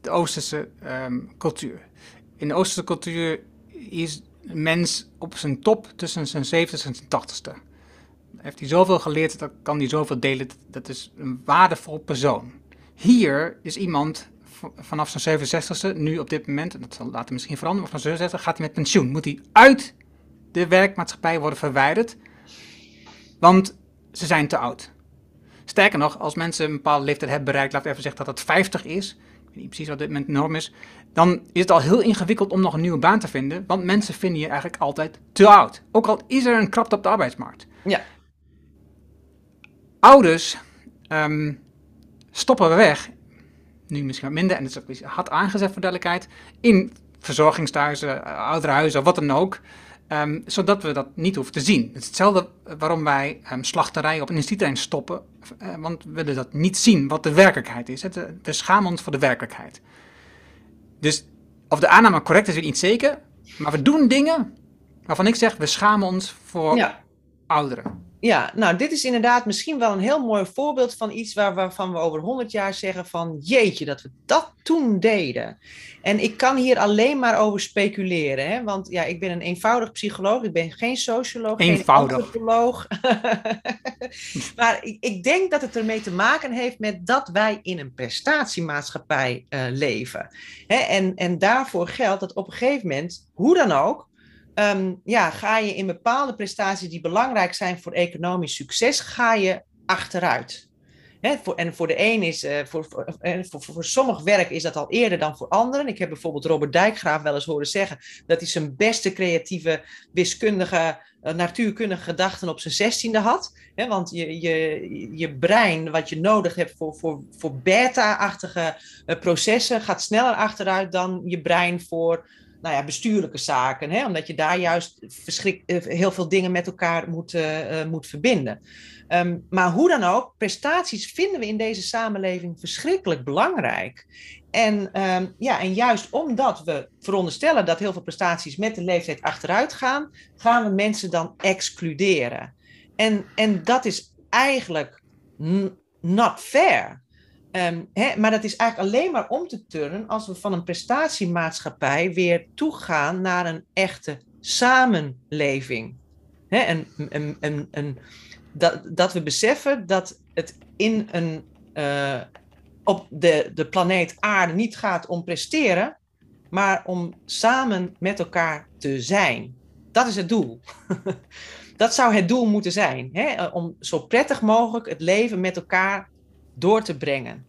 S1: de Oosterse um, cultuur in de Oosterse cultuur is mens op zijn top tussen zijn 70 en zijn 80ste. Heeft hij zoveel geleerd, dat kan hij zoveel delen. Dat is een waardevol persoon. Hier is iemand vanaf zijn 67ste, nu op dit moment, en dat zal later misschien veranderen, maar van 67 gaat hij met pensioen. Moet hij uit de werkmaatschappij worden verwijderd, want ze zijn te oud. Sterker nog, als mensen een bepaalde leeftijd hebben bereikt, laten we even zeggen dat het 50 is, ik weet niet precies wat dit moment norm is, dan is het al heel ingewikkeld om nog een nieuwe baan te vinden, want mensen vinden je eigenlijk altijd te oud. Ook al is er een krapte op de arbeidsmarkt.
S3: Ja.
S1: Ouders um, stoppen we weg, nu misschien wat minder, en dat is hard aangezet voor duidelijkheid, in verzorgingstehuizen, ouderhuizen, wat dan ook. Um, zodat we dat niet hoeven te zien. Het is hetzelfde waarom wij um, slachterijen op een instituut stoppen, uh, want we willen dat niet zien wat de werkelijkheid is. we schamen ons voor de werkelijkheid. Dus of de aanname correct is, weet ik niet zeker. Maar we doen dingen waarvan ik zeg, we schamen ons voor ouderen.
S3: Ja, nou, dit is inderdaad misschien wel een heel mooi voorbeeld van iets waar, waarvan we over honderd jaar zeggen van jeetje, dat we dat toen deden. En ik kan hier alleen maar over speculeren, hè? want ja, ik ben een eenvoudig psycholoog, ik ben geen socioloog,
S1: eenvoudig.
S3: geen antropoloog. maar ik, ik, denk dat het ermee te maken heeft met dat wij in een prestatiemaatschappij uh, leven. Hè? En, en daarvoor geldt dat op een gegeven moment, hoe dan ook, um, ja, ga je in bepaalde prestaties die belangrijk zijn voor economisch succes, ga je achteruit. voor, en voor de een is, uh, voor, voor, voor, voor, sommig werk is dat al eerder dan voor anderen. Ik heb bijvoorbeeld Robert Dijkgraaf wel eens horen zeggen dat hij zijn beste creatieve, wiskundige, uh, natuurkundige gedachten op zijn zestiende had. Want je, je, je brein, wat je nodig hebt voor, voor, voor beta-achtige processen, gaat sneller achteruit dan je brein voor nou ja, bestuurlijke zaken. Hè? Omdat je daar juist eh, heel veel dingen met elkaar moet, uh, moet verbinden. Um, maar hoe dan ook, prestaties vinden we in deze samenleving verschrikkelijk belangrijk. En, um, ja, en juist omdat we veronderstellen dat heel veel prestaties met de leeftijd achteruit gaan, gaan we mensen dan excluderen. En, en dat is eigenlijk not fair. Ehm, maar dat is eigenlijk alleen maar om te turnen als we van een prestatiemaatschappij weer toegaan naar een echte samenleving. Hè, dat, dat we beseffen dat het in een, uh, op de, de planeet Aarde niet gaat om presteren, maar om samen met elkaar te zijn. Dat is het doel. dat zou het doel moeten zijn. Hè? Om zo prettig mogelijk het leven met elkaar door te brengen.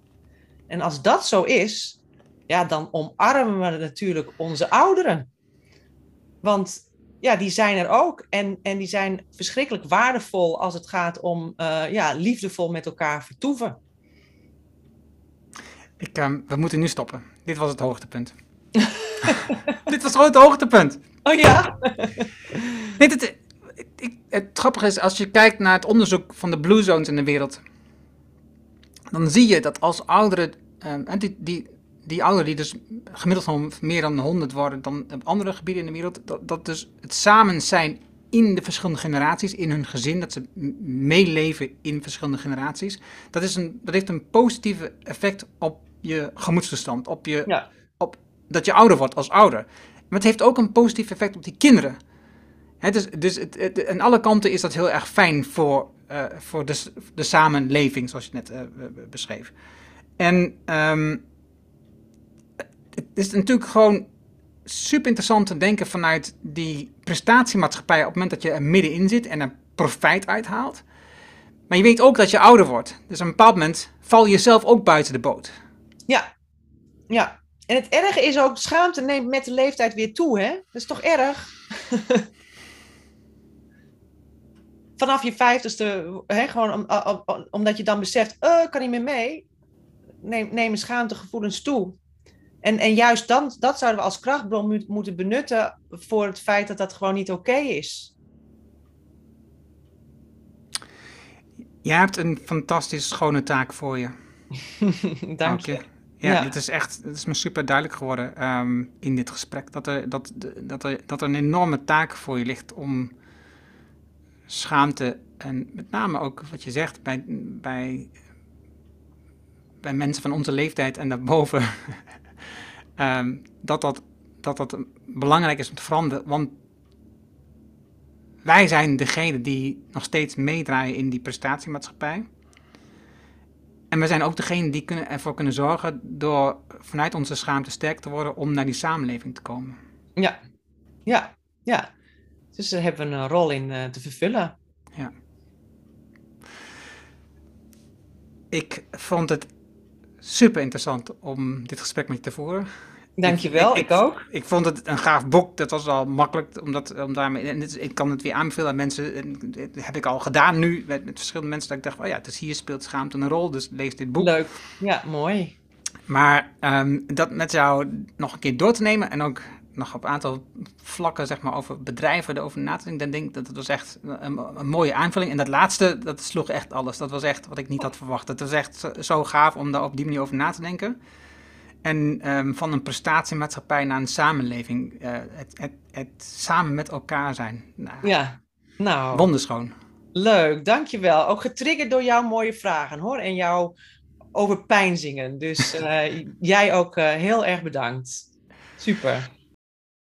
S3: En als dat zo is, ja, dan omarmen we natuurlijk onze ouderen. Want ja, die zijn er ook. En, en die zijn verschrikkelijk waardevol als het gaat om uh, ja, liefdevol met elkaar vertoeven.
S1: Ik, uh, we moeten nu stoppen. Dit was het hoogtepunt. Dit was gewoon het hoogtepunt.
S3: Oh ja?
S1: nee, het, ik, het grappige is, als je kijkt naar het onderzoek van de Blue Zones in de wereld, dan zie je dat als ouderen, uh, die, die, die ouderen die dus gemiddeld van meer dan 100 worden dan op andere gebieden in de wereld, dat, dat dus het samen zijn in de verschillende generaties, in hun gezin, dat ze meeleven in verschillende generaties, dat, is een, dat heeft een positieve effect op je gemoedstoestand, op, je, ja. op dat je ouder wordt als ouder. Maar het heeft ook een positief effect op die kinderen. He, dus dus het, het, aan alle kanten is dat heel erg fijn voor, voor de, de samenleving, zoals je net uh, beschreef. En um, het is natuurlijk gewoon super interessant te denken vanuit die prestatiemaatschappij op het moment dat je er middenin zit en er profijt uithaalt. Maar je weet ook dat je ouder wordt. Dus op een bepaald moment val je zelf ook buiten de boot.
S3: Ja, ja. En het erge is ook, schaamte neemt met de leeftijd weer toe, hè? Dat is toch erg? Vanaf je vijftigste, hè, gewoon om, om, omdat je dan beseft, ik kan niet meer mee, neem, nemen schaamtegevoelens toe. En, en juist dan, dat zouden we als krachtbron moeten benutten voor het feit dat dat gewoon niet oké is.
S1: Jij hebt een fantastisch schone taak voor je.
S3: Dank je.
S1: Ja, ja, het is echt, het is me super duidelijk geworden um, in dit gesprek dat er, dat, dat, er, dat er een enorme taak voor je ligt om schaamte en met name ook wat je zegt bij, bij, bij mensen van onze leeftijd en daarboven, um, dat, dat, dat dat belangrijk is om te veranderen. Want wij zijn degene die nog steeds meedraaien in die prestatiemaatschappij. En we zijn ook degene die kunnen, ervoor kunnen zorgen door vanuit onze schaamte sterk te worden om naar die samenleving te komen.
S3: Ja, ja, ja. Dus daar hebben we een rol in uh, te vervullen.
S1: Ja. Ik vond het super interessant om dit gesprek met je te voeren.
S3: Dankjewel, ik, ik, ik ook.
S1: Ik vond het een gaaf boek. Dat was al makkelijk omdat, om daarmee. En ik kan het weer aanbevelen aan mensen. Dat heb ik al gedaan nu met, met verschillende mensen. Dat ik dacht: oh ja, dus hier speelt schaamte een rol. Dus lees dit boek.
S3: Leuk. Ja, mooi.
S1: Maar um, dat met jou nog een keer door te nemen. En ook nog op een aantal vlakken zeg maar, over bedrijven erover na te denken. Dan denk ik dat het was echt een, een, mooie aanvulling. En dat laatste, dat sloeg echt alles. Dat was echt wat ik niet had verwacht. Het was echt zo, zo gaaf om daar op die manier over na te denken. En um, van een prestatiemaatschappij naar een samenleving. Uh, het, het, het, samen met elkaar zijn.
S3: Nou, ja, nou.
S1: Wonderschoon.
S3: Leuk, dankjewel. Ook getriggerd door jouw mooie vragen hoor. En jouw overpijnzingen. Dus uh, jij ook uh, heel erg bedankt. Super.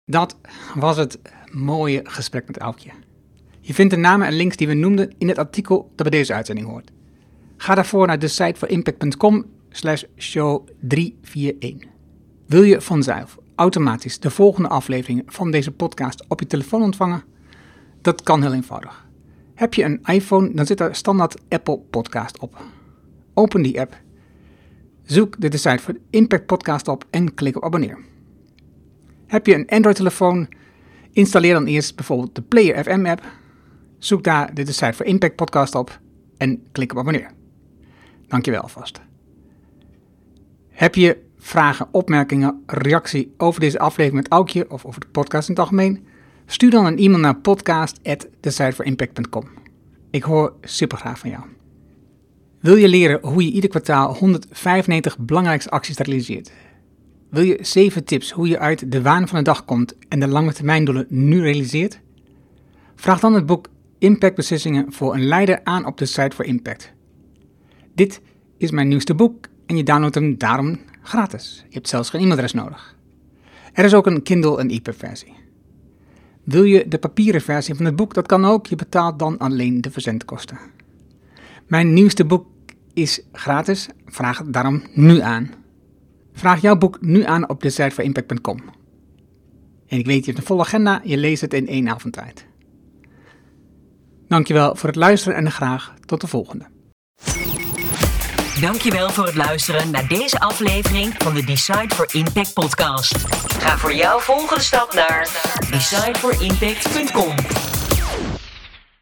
S1: Dat was het mooie gesprek met Aukje. Je vindt de namen en links die we noemden in het artikel dat bij deze uitzending hoort. Ga daarvoor naar de site voor impact.com slash show 341. Wil je vanzelf automatisch de volgende afleveringen van deze podcast op je telefoon ontvangen? Dat kan heel eenvoudig. Heb je een iPhone, dan zit er standaard Apple Podcast op. Open die app, zoek de site voor Impact Podcast op en klik op abonneer. Heb je een Android-telefoon, installeer dan eerst bijvoorbeeld de Player FM app, zoek daar de voor Impact Podcast op en klik op abonneer. Dankjewel alvast. Heb je vragen, opmerkingen, reactie over deze aflevering met Aukje of over de podcast in het algemeen? Stuur dan een e-mail naar podcast.thesiteforimpact.com. Ik hoor super graag van jou. Wil je leren hoe je ieder kwartaal 195 belangrijkste acties realiseert? Wil je 7 tips hoe je uit de waan van de dag komt en de lange termijndoelen nu realiseert? Vraag dan het boek Impact Beslissingen voor een leider aan op de site voor Impact. Dit is mijn nieuwste boek en je downloadt hem daarom gratis. Je hebt zelfs geen e-mailadres nodig. Er is ook een Kindle en EPUB versie. Wil je de papieren versie van het boek? Dat kan ook. Je betaalt dan alleen de verzendkosten. Mijn nieuwste boek is gratis. Vraag het daarom nu aan. Vraag jouw boek nu aan op de site impact.com. En ik weet, je hebt een volle agenda, je leest het in één avond tijd. Dankjewel voor het luisteren en graag tot de volgende.
S2: Dankjewel voor het luisteren naar deze aflevering van de Decide for Impact podcast. Ga voor jouw volgende stap naar decideforimpact.com.